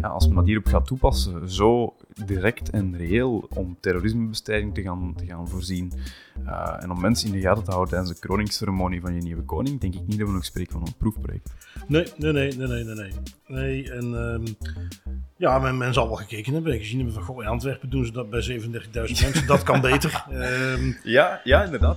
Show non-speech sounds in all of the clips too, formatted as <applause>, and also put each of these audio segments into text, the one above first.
Ja, als men dat hierop gaat toepassen, zo direct en reëel om terrorismebestrijding te gaan, te gaan voorzien uh, en om mensen in de gaten te houden tijdens de kroningsceremonie van je nieuwe koning, denk ik niet dat we nog spreken van een proefproject. Nee, nee, nee, nee, nee, nee. nee. en um, ja, men, men zal wel gekeken hebben en gezien hebben van, goh, in Antwerpen doen ze dat bij 37.000 mensen, dat kan beter. Um, <laughs> ja, ja, inderdaad.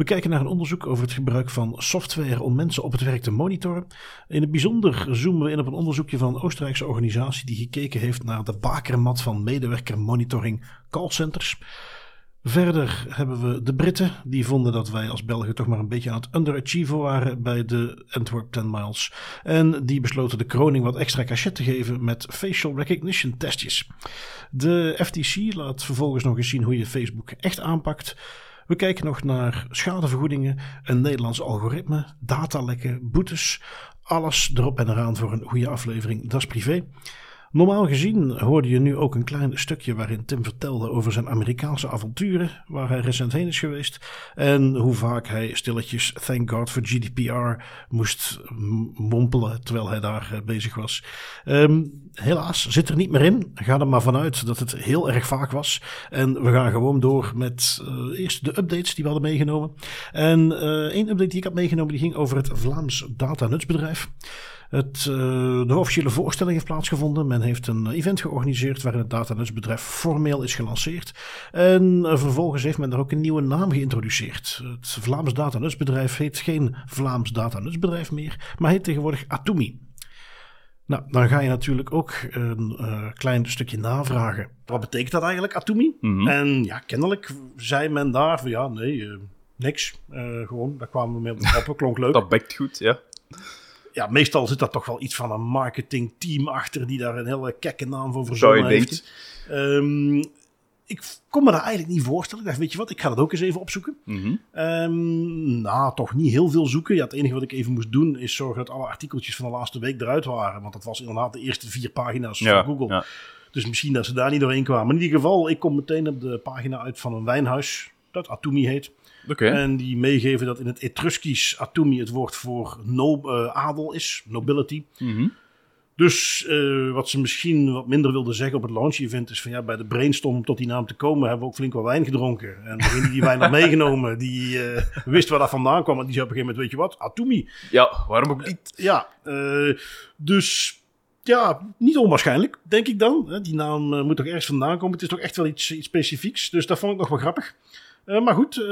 We kijken naar een onderzoek over het gebruik van software om mensen op het werk te monitoren. In het bijzonder zoomen we in op een onderzoekje van een Oostenrijkse organisatie die gekeken heeft naar de bakermat van medewerkermonitoring callcenters. Verder hebben we de Britten, die vonden dat wij als Belgen toch maar een beetje aan het underachieven waren bij de Antwerp 10 Miles. En die besloten de kroning wat extra cachet te geven met facial recognition testjes. De FTC laat vervolgens nog eens zien hoe je Facebook echt aanpakt. We kijken nog naar schadevergoedingen, een Nederlands algoritme, datalekken, boetes. Alles erop en eraan voor een goede aflevering. Dat is privé. Normaal gezien hoorde je nu ook een klein stukje waarin Tim vertelde over zijn Amerikaanse avonturen, waar hij recent heen is geweest. En hoe vaak hij stilletjes Thank God for GDPR moest mompelen terwijl hij daar eh, bezig was. Ehm, helaas zit er niet meer in. Ga er maar vanuit dat het heel erg vaak was. En we gaan gewoon door met uh, eerst de updates die we hadden meegenomen. En uh, één update die ik had meegenomen die ging over het Vlaams datanutsbedrijf. Het, uh, de officiële voorstelling heeft plaatsgevonden. Men heeft een event georganiseerd waarin het datanutsbedrijf formeel is gelanceerd. En uh, vervolgens heeft men er ook een nieuwe naam geïntroduceerd. Het Vlaams datanutsbedrijf heet geen Vlaams datanutsbedrijf meer, maar heet tegenwoordig Atumi. Nou, dan ga je natuurlijk ook een uh, klein stukje navragen. Wat betekent dat eigenlijk, Atumi? Mm -hmm. En ja, kennelijk zei men daar van ja, nee, uh, niks. Uh, gewoon, daar kwamen we mee op de proppen, klonk leuk. <laughs> dat bekt goed, ja. Ja, meestal zit daar toch wel iets van een marketingteam achter die daar een hele kekke naam voor verzonnen heeft. Um, ik kon me dat eigenlijk niet voorstellen. Ik dacht, weet je wat, ik ga dat ook eens even opzoeken. Mm -hmm. um, nou, toch niet heel veel zoeken. Ja, het enige wat ik even moest doen is zorgen dat alle artikeltjes van de laatste week eruit waren. Want dat was inderdaad de eerste vier pagina's ja, van Google. Ja. Dus misschien dat ze daar niet doorheen kwamen. Maar in ieder geval, ik kom meteen op de pagina uit van een wijnhuis. Dat Atumi heet. Okay. En die meegeven dat in het Etruskisch Atumi het woord voor no, uh, adel is. Nobility. Mm -hmm. Dus uh, wat ze misschien wat minder wilden zeggen op het launch-event is van ja, bij de brainstorm om tot die naam te komen hebben we ook flink wat wijn gedronken. En degene die die wijn had <laughs> meegenomen, die uh, wist waar dat vandaan kwam. En die zei op een gegeven moment, weet je wat, Atumi. Ja, waarom ook niet? Ja, dus ja, niet onwaarschijnlijk, denk ik dan. Die naam moet toch ergens vandaan komen. Het is toch echt wel iets, iets specifieks. Dus dat vond ik nog wel grappig. Uh, maar goed, uh,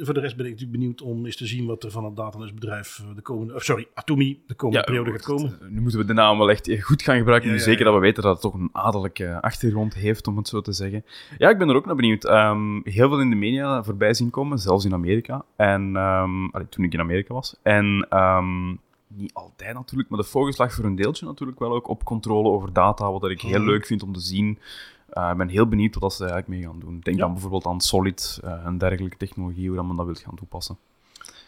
voor de rest ben ik natuurlijk benieuwd om eens te zien wat er van het datanusbedrijf de komende, of sorry, Atomi de komende ja, periode gaat komen. Nu moeten we de naam wel echt goed gaan gebruiken. Ja, nu ja, zeker dat we weten dat het toch een adellijke achtergrond heeft, om het zo te zeggen. Ja, ik ben er ook naar benieuwd. Um, heel veel in de media voorbij zien komen, zelfs in Amerika. En um, allee, toen ik in Amerika was. En um, niet altijd natuurlijk, maar de focus lag voor een deeltje natuurlijk wel ook op controle over data, wat ik heel leuk vind om te zien. Uh, ik ben heel benieuwd wat ze eigenlijk mee gaan doen. Denk ja. dan bijvoorbeeld aan Solid uh, en dergelijke technologie, hoe men dat wil gaan toepassen.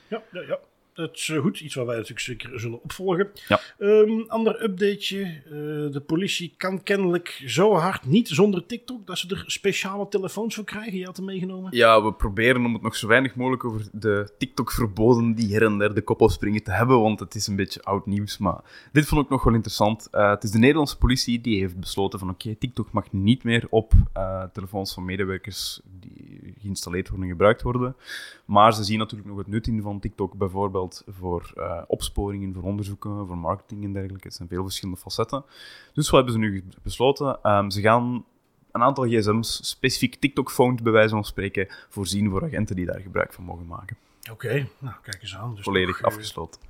Ja, ja, ja. Dat is goed. Iets wat wij natuurlijk zeker zullen opvolgen. Ja. Um, ander updateje. Uh, de politie kan kennelijk zo hard niet zonder TikTok dat ze er speciale telefoons voor krijgen. Je had hem meegenomen. Ja, we proberen om het nog zo weinig mogelijk over de TikTok-verboden die her en der de kop springen te hebben, want het is een beetje oud nieuws. Maar dit vond ik nog wel interessant. Uh, het is de Nederlandse politie die heeft besloten van oké, okay, TikTok mag niet meer op uh, telefoons van medewerkers die geïnstalleerd worden en gebruikt worden. Maar ze zien natuurlijk nog het nut in van TikTok bijvoorbeeld voor uh, opsporingen, voor onderzoeken, voor marketing en dergelijke. Het zijn veel verschillende facetten. Dus wat hebben ze nu besloten? Um, ze gaan een aantal gsm's, specifiek TikTok-phones bij wijze van spreken, voorzien voor agenten die daar gebruik van mogen maken. Oké, okay. nou kijk eens aan. Dus Volledig nog, afgesloten.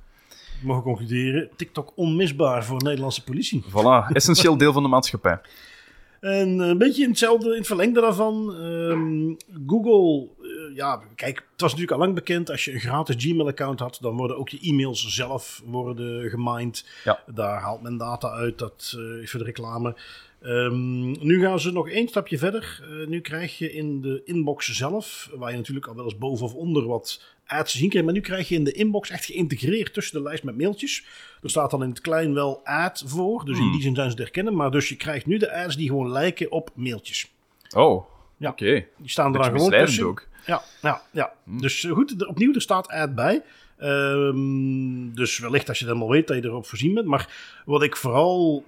Mogen concluderen, TikTok onmisbaar voor de Nederlandse politie. Voilà, essentieel deel van de maatschappij. En een beetje in hetzelfde, in het verlengde daarvan. Um, Google ja, kijk, het was natuurlijk al lang bekend. Als je een gratis Gmail-account had, dan worden ook je e-mails zelf worden gemined. Ja. Daar haalt men data uit, dat uh, is voor de reclame. Um, nu gaan ze nog één stapje verder. Uh, nu krijg je in de inbox zelf, waar je natuurlijk al wel eens boven of onder wat zien krijgt, maar nu krijg je in de inbox echt geïntegreerd tussen de lijst met mailtjes. Er staat dan in het klein wel ad voor, dus in Hmm. die zin zijn ze te herkennen. Maar dus je krijgt nu de ads die gewoon lijken op mailtjes. Oh, Ja. oké. Die staan er dan gewoon tussen. ook. Ja, ja, ja. Hm. dus eh, goed, opnieuw, er staat ad bij. Ehm, dus wellicht als je het helemaal weet dat je erop voorzien bent. Maar wat ik vooral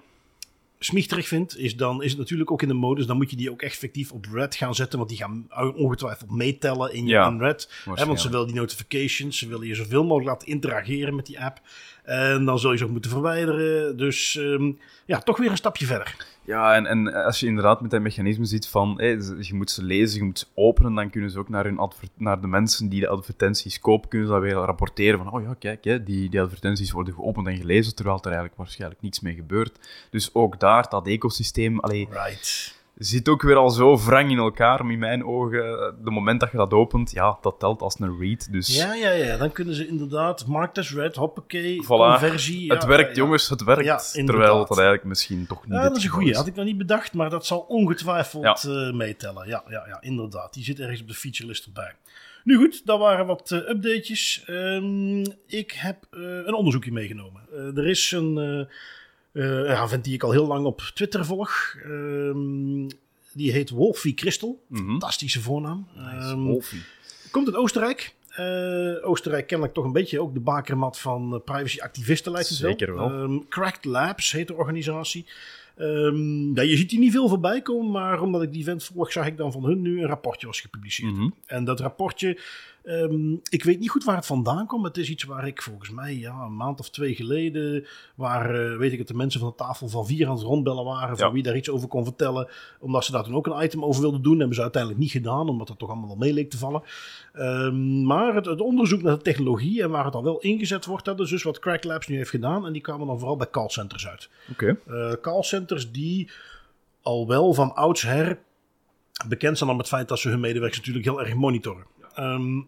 smichterig vind, is dan is het natuurlijk ook in de modus, dan moet je die ook echt effectief op red gaan zetten, want die gaan ongetwijfeld meetellen in je Ja, in red. Hè, want ze willen die notifications, ze willen je zoveel mogelijk laten interageren met die app. En dan zul je ze ook moeten verwijderen. Dus ehm, ja, toch weer een stapje verder. Ja, en, en als je inderdaad met dat mechanisme ziet van ze- je moet ze lezen, je moet ze openen, dan kunnen ze ook naar, hun naar de mensen die de advertenties kopen, kunnen ze dat weer rapporteren van oh ja, kijk, hè, die, die advertenties worden geopend en gelezen, terwijl er eigenlijk waarschijnlijk niets mee gebeurt. Dus ook daar, dat ecosysteem, allee, Right. Zit ook weer al zo wrang in elkaar, in mijn ogen. De moment dat je dat opent, ja, dat telt als een read. Dus Ja, ja, ja. Dan kunnen ze inderdaad, markt as red, hoppakee, Voilà. conversie. het ja, werkt, ja. jongens, het werkt. Ja, terwijl dat eigenlijk misschien toch niet Ja, het dat is een goeie. Had ik nog niet bedacht, maar dat zal ongetwijfeld eh, meetellen. Ja, ja, ja, inderdaad. Die zit ergens op de featurelist erbij. Nu goed, dat waren wat eh, updatejes. Ehm, ik heb eh, een onderzoekje meegenomen. Eh, er is een, eh eh, ja, vent die ik al heel lang op Twitter volg. Ehm, die heet Wolfie Christel. Mhm. Fantastische voornaam. Ehm, Wolfie. Komt uit Oostenrijk. Eh, Oostenrijk kennelijk toch een beetje ook de bakermat van eh, privacy-activisten lijkt het Zeker wel. Ehm, Cracked Labs heet de organisatie. Ja, je ziet hier niet veel voorbij komen, maar omdat ik die vent volg, zag ik dan van hun nu een rapportje was gepubliceerd. Mhm. En dat rapportje, ehm, ik weet niet goed waar het vandaan komt. Het is iets waar ik volgens mij ja, een maand of twee geleden, waar eh, weet ik het, de mensen van de tafel van vier aan het rondbellen waren, van Ja. wie daar iets over kon vertellen. Omdat ze daar toen ook een item over wilden doen, hebben ze uiteindelijk niet gedaan, omdat het toch allemaal wel mee leek te vallen. Ehm, maar het, het onderzoek naar de technologie en waar het al wel ingezet wordt, dat is dus wat Crack Labs nu heeft gedaan. En die kwamen dan vooral bij callcenters uit. Oké. Eh, callcenters die al wel van oudsher bekend zijn om het feit dat ze hun medewerkers natuurlijk heel erg monitoren. Ehm,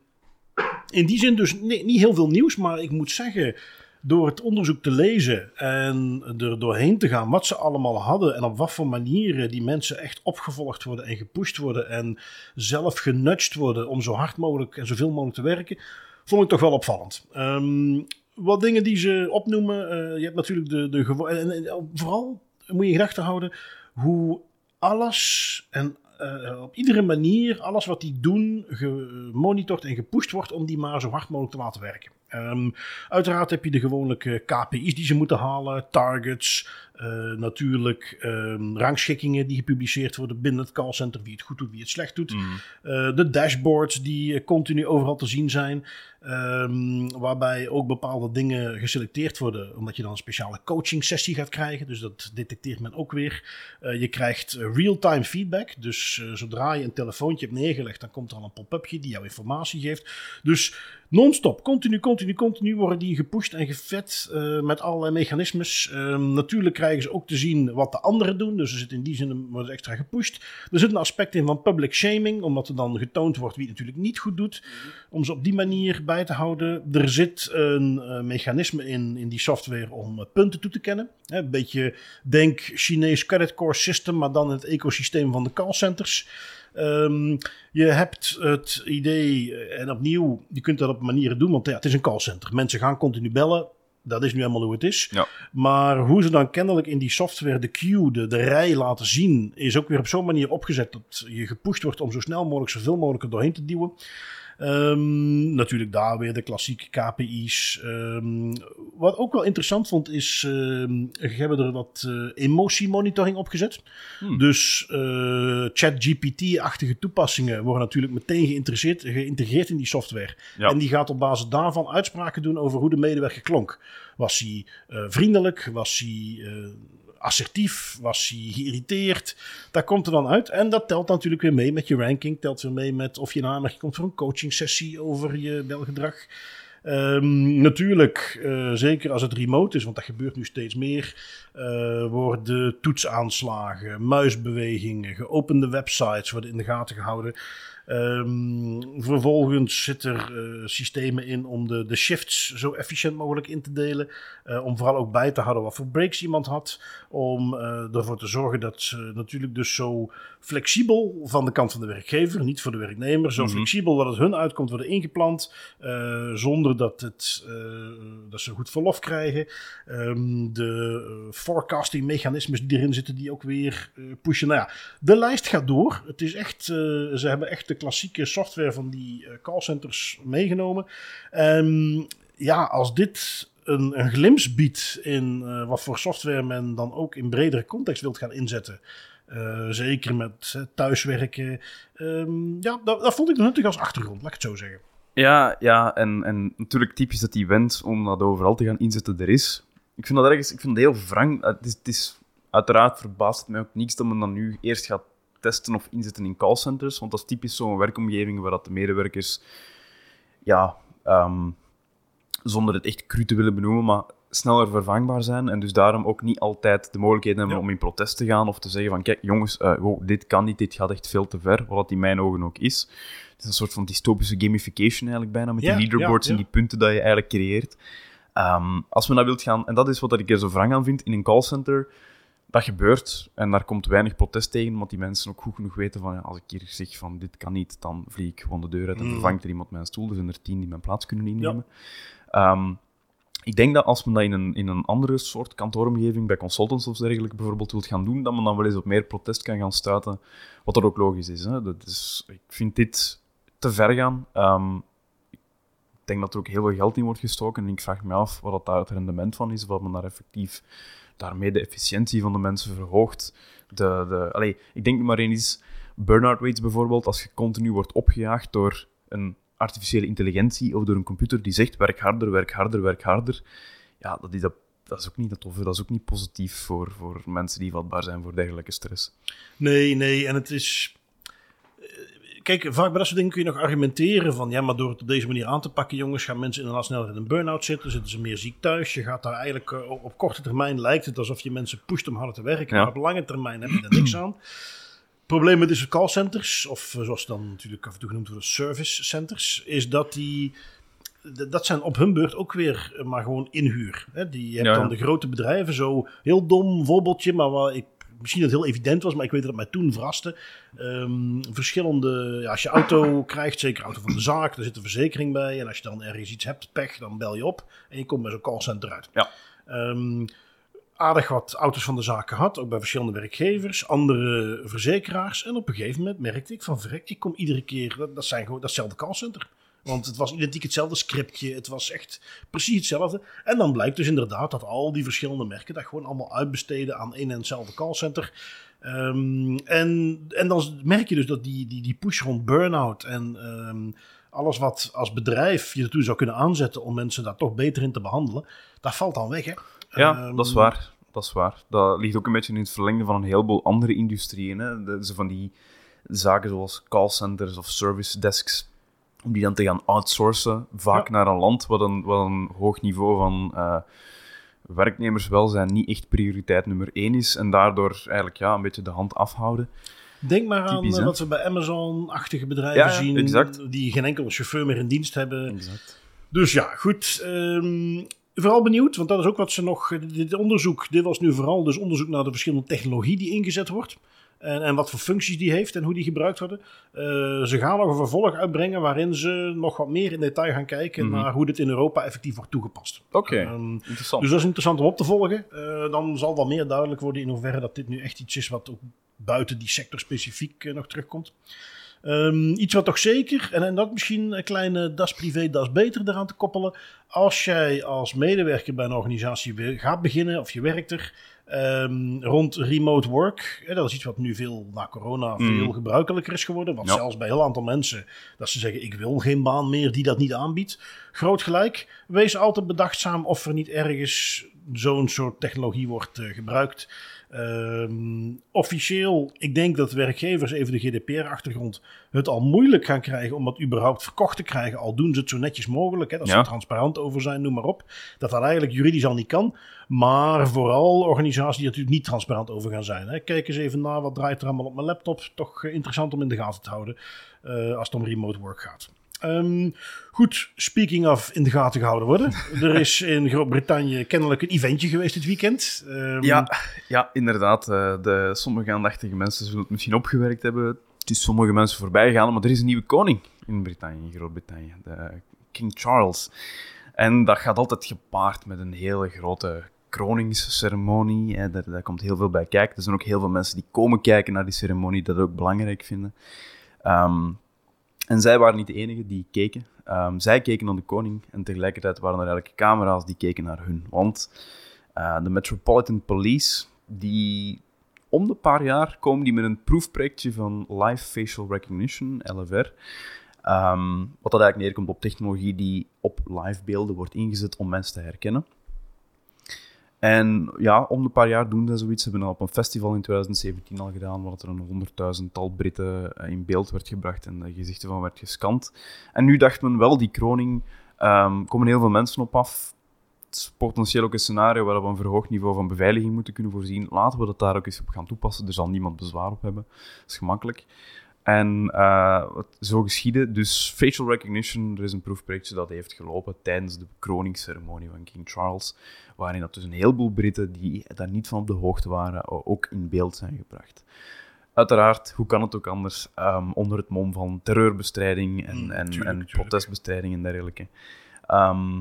in die zin dus niet heel veel nieuws, maar ik moet zeggen, door het onderzoek te lezen en er doorheen te gaan wat ze allemaal hadden en op wat voor manieren die mensen echt opgevolgd worden en gepusht worden en zelf genudged worden om zo hard mogelijk en zoveel mogelijk te werken, vond ik toch wel opvallend. Ehm, wat dingen die ze opnoemen, eh, je hebt natuurlijk de, de en- en vooral moet je in gedachten houden hoe alles en eh, op iedere manier, alles wat die doen, gemonitord en gepusht wordt om die maar zo hard mogelijk te laten werken. Ehm, uiteraard heb je de gewone KPI's die ze moeten halen, targets, eh, natuurlijk ehm, rangschikkingen die gepubliceerd worden binnen het callcenter, wie het goed doet, wie het slecht doet. Mhm. Eh, de dashboards die eh, continu overal te zien zijn. ehm, waarbij ook bepaalde dingen geselecteerd worden. Omdat je dan een speciale coaching sessie gaat krijgen. Dus dat detecteert men ook weer. Je krijgt real-time feedback. Dus zodra je een telefoontje hebt neergelegd. Dan komt er al een pop-upje die jou informatie geeft. Dus non-stop, continu, continu, continu worden die gepusht en gevet eh, met allerlei mechanismes. Ehm, natuurlijk krijgen ze ook te zien wat de anderen doen. Dus er zit in die zin worden ze extra gepusht. Er zit een aspect in van public shaming, omdat er dan getoond wordt wie het natuurlijk niet goed doet. Om ze op die manier bij te houden. Er zit een eh, mechanisme in, in die software om eh, punten toe te kennen. Een beetje, denk Chinees credit core system, maar dan het ecosysteem van de callcenters. Ehm, je hebt het idee, eh, en opnieuw, je kunt dat op manieren doen, want ja, het is een callcenter. Mensen gaan continu bellen. Dat is nu helemaal hoe het is. Ja. Maar hoe ze dan kennelijk in die software de queue, de, de rij laten zien, is ook weer op zo'n manier opgezet dat je gepusht wordt om zo snel mogelijk, zoveel mogelijk er doorheen te duwen. Ehm, natuurlijk daar weer de klassieke KPI's. Ehm, wat ook wel interessant vond is, ehm we hebben er wat eh, emotiemonitoring op gezet. Hmm. Dus eh ChatGPT-achtige toepassingen worden natuurlijk meteen geïnteresseerd, geïntegreerd in die software. Ja. En die gaat op basis daarvan uitspraken doen over hoe de medewerker klonk. Was hij eh, vriendelijk? Was hij assertief? Was hij geïrriteerd? Daar komt er dan uit. En dat telt natuurlijk weer mee met je ranking. Telt weer mee met of je in aanmerking komt voor een coaching sessie over je belgedrag. Ehm, natuurlijk, eh, zeker als het remote is, want dat gebeurt nu steeds meer, eh, worden toetsaanslagen, muisbewegingen, geopende websites worden in de gaten gehouden. Ehm, vervolgens zitten er uh, systemen in om de, de shifts zo efficiënt mogelijk in te delen. Uh, om vooral ook bij te houden wat voor breaks iemand had. Om uh, ervoor te zorgen dat ze natuurlijk dus zo flexibel van de kant van de werkgever, niet voor de werknemer, zo mm -hmm. flexibel dat het hun uitkomt worden ingepland. zonder dat, het, dat ze goed verlof krijgen. Um, de forecasting mechanismes die erin zitten, die ook weer pushen. Nou ja, de lijst gaat door. Het is echt, ze hebben echt de klassieke software van die callcenters meegenomen. Um, ja, als dit een, een glimps biedt in wat voor software men dan ook in bredere context wilt gaan inzetten. Uh, zeker met thuiswerken. Um, ja, dat, dat, vond ik nuttig als achtergrond, laat ik het zo zeggen. Ja, ja en, en natuurlijk typisch dat die wens om dat overal te gaan inzetten er is. Ik vind dat ergens ik vind dat heel wrang. Het is, het is, uiteraard verbaast het mij ook niets dat men dan nu eerst gaat testen of inzetten in callcenters. Want dat is typisch zo'n werkomgeving waar dat de medewerkers, ja, um, zonder het echt cru te willen benoemen, maar sneller vervangbaar zijn. En dus daarom ook niet altijd de mogelijkheden hebben ja. om in protest te gaan of te zeggen van kijk jongens, uh, wow, dit kan niet, dit gaat echt veel te ver, wat dat in mijn ogen ook is. Het is een soort van dystopische gamification eigenlijk bijna, met ja, die leaderboards ja, en die punten dat je eigenlijk creëert. Um, als men dat wilt gaan, en dat is wat ik er zo wrang aan vind, in een callcenter, dat gebeurt en daar komt weinig protest tegen, want die mensen ook goed genoeg weten van ja, als ik hier zeg van dit kan niet, dan vlieg ik gewoon de deur uit en Mm. vervangt er iemand mijn stoel. Er zijn er tien die mijn plaats kunnen innemen. Ehm, ik denk dat als men dat in een, in een andere soort kantooromgeving, bij consultants of dergelijke bijvoorbeeld, wilt gaan doen, dat men dan wel eens op meer protest kan gaan stuiten, wat dat ook logisch is. Hè? Dat is ik vind dit te ver gaan. Ehm, ik denk dat er ook heel veel geld in wordt gestoken en ik vraag me af wat dat daar het rendement van is, of wat men daar effectief daarmee de efficiëntie van de mensen verhoogt. De, de, allee, ik denk maar is, burn-out rates bijvoorbeeld, als je continu wordt opgejaagd door een artificiële intelligentie of door een computer die zegt werk harder, werk harder, werk harder. Ja, dat is, dat, dat is ook niet dat toffe, dat is ook niet positief voor, voor mensen die vatbaar zijn voor dergelijke stress. Nee, nee, en het is... Kijk, vaak bij dat soort dingen kun je nog argumenteren van... ja, maar door het op deze manier aan te pakken, jongens... gaan mensen inderdaad sneller in een burn-out zitten... zitten ze meer ziek thuis. Je gaat daar eigenlijk... Uh, op korte termijn lijkt het alsof je mensen pusht om harder te werken... Ja. maar op lange termijn heb je daar niks aan. Probleem met deze callcenters... of uh, zoals ze dan natuurlijk af en toe genoemd worden... service centers... is dat die... Dat zijn op hun beurt ook weer uh, maar gewoon inhuur. Hè? Die, Ja. dan de grote bedrijven, zo heel dom voorbeeldje, maar waar ik misschien dat het heel evident was, maar ik weet dat het mij toen verraste. Ehm, verschillende, ja, als je auto <laughs> krijgt, zeker auto van de zaak, daar zit een verzekering bij. En als je dan ergens iets hebt, pech, dan bel je op en je komt bij zo'n callcenter uit. Ja. Ehm, aardig wat auto's van de zaak gehad, ook bij verschillende werkgevers, andere verzekeraars. En op een gegeven moment merkte ik van, verrek, ik kom iedere keer, dat, zijn gewoon datzelfde callcenter. Want het was identiek hetzelfde scriptje. Het was echt precies hetzelfde. En dan blijkt dus inderdaad dat al die verschillende merken dat gewoon allemaal uitbesteden aan één en hetzelfde callcenter. Um, en, en dan merk je dus dat die, die, die push rond burn-out en um, alles wat als bedrijf je ertoe zou kunnen aanzetten om mensen daar toch beter in te behandelen, dat valt dan weg. Hè? Ja, Um, dat is waar. Dat is waar. Dat ligt ook een beetje in het verlengde van een heleboel andere industrieën. Hè. De, zo van die zaken zoals callcenters of service desks, om die dan te gaan outsourcen, vaak Ja. naar een land wat een, wat een hoog niveau van eh, werknemerswelzijn niet echt prioriteit nummer één is. En daardoor eigenlijk ja, een beetje de hand afhouden. Denk maar aan Typisch, eh, wat we bij Amazon-achtige bedrijven Ja, zien, exact. die geen enkele chauffeur meer in dienst hebben. Exact. Dus ja, goed. ehm, vooral benieuwd, want dat is ook wat ze nog. Dit onderzoek, dit was nu vooral dus onderzoek naar de verschillende technologie die ingezet wordt. En, en wat voor functies die heeft en hoe die gebruikt worden. Eh, ze gaan nog een vervolg uitbrengen waarin ze nog wat meer in detail gaan kijken Mhm. naar hoe dit in Europa effectief wordt toegepast. Oké, Ehm, interessant. dus dat is interessant om op te volgen. Eh, dan zal wel meer duidelijk worden in hoeverre dat dit nu echt iets is wat ook buiten die sector specifiek eh, nog terugkomt. Ehm, iets wat toch zeker, en, en dat misschien een kleine das privé, das beter eraan te koppelen. Als jij als medewerker bij een organisatie weer gaat beginnen of je werkt er ehm, rond remote work. Hè, dat is iets wat nu veel na corona Mm. veel gebruikelijker is geworden. Want Ja. zelfs bij een heel aantal mensen dat ze zeggen ik wil geen baan meer die dat niet aanbiedt. Groot gelijk. Wees altijd bedachtzaam of er niet ergens zo'n soort technologie wordt eh, gebruikt. Ehm, officieel, ik denk dat werkgevers even de GDPR-achtergrond het al moeilijk gaan krijgen om dat überhaupt verkocht te krijgen. Al doen ze het zo netjes mogelijk, hè, dat ze Ja. er transparant over zijn, noem maar op. Dat dat eigenlijk juridisch al niet kan. Maar vooral organisaties die er natuurlijk niet transparant over gaan zijn. Hè. Kijk eens even naar wat draait er allemaal op mijn laptop. Toch eh, interessant om in de gaten te houden eh, als het om remote work gaat. Ehm, goed, speaking of in de gaten gehouden worden. <laughs> er is in Groot-Brittannië kennelijk een eventje geweest dit weekend. Ehm, Ja, ja inderdaad. eh, de, sommige aandachtige mensen zullen het misschien opgewerkt hebben. Het is sommige mensen voorbij gegaan, maar er is een nieuwe koning in Brittannië, in Groot-Brittannië. De King Charles. En dat gaat altijd gepaard met een hele grote kroningsceremonie. Hè. Daar, daar komt heel veel bij kijken. Er zijn ook heel veel mensen die komen kijken naar die ceremonie, dat ook belangrijk vinden. Ehm, en zij waren niet de enigen die keken. Ehm, zij keken naar de koning en tegelijkertijd waren er eigenlijk camera's die keken naar hun. Want eh, de Metropolitan Police, die om de paar jaar komen die met een proefprojectje van Live Facial Recognition, LFR. Ehm, wat dat eigenlijk neerkomt op technologie die op live beelden wordt ingezet om mensen te herkennen. En ja, om de paar jaar doen ze zoiets. Ze hebben al op een festival in 2017 al gedaan, waar er een honderdduizendtal Britten eh, in beeld werd gebracht en de gezichten van werd gescand. En nu dacht men wel, die kroning, ehm komen heel veel mensen op af. Het is potentieel ook een scenario waar we een verhoogd niveau van beveiliging moeten kunnen voorzien. Laten we dat daar ook eens op gaan toepassen. Er zal niemand bezwaar op hebben. Dat is gemakkelijk. En eh, wat zo geschieden. Dus facial recognition, er is een proefprojectje dat heeft gelopen tijdens de kroningsceremonie van King Charles, waarin dat dus een heleboel Britten die daar niet van op de hoogte waren, ook in beeld zijn gebracht. Uiteraard, hoe kan het ook anders, ehm, onder het mom van terreurbestrijding en, Mm, en, tuurlijk, en tuurlijk. protestbestrijding en dergelijke. Ehm,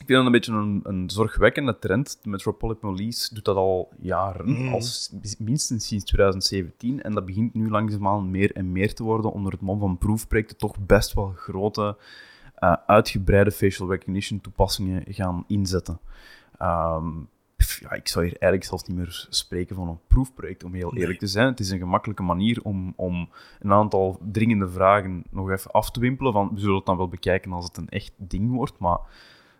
ik vind dat een beetje een, een zorgwekkende trend. De Metropolitan Police doet dat al jaren, al s- minstens sinds 2017. En dat begint nu langzaamaan meer en meer te worden onder het mom van proefprojecten toch best wel grote, eh, uitgebreide facial recognition toepassingen gaan inzetten. Ehm, ja, ik zou hier eigenlijk zelfs niet meer spreken van een proefproject, om heel Nee. eerlijk te zijn. Het is een gemakkelijke manier om, om een aantal dringende vragen nog even af te wimpelen. Van, we zullen het dan wel bekijken als het een echt ding wordt, maar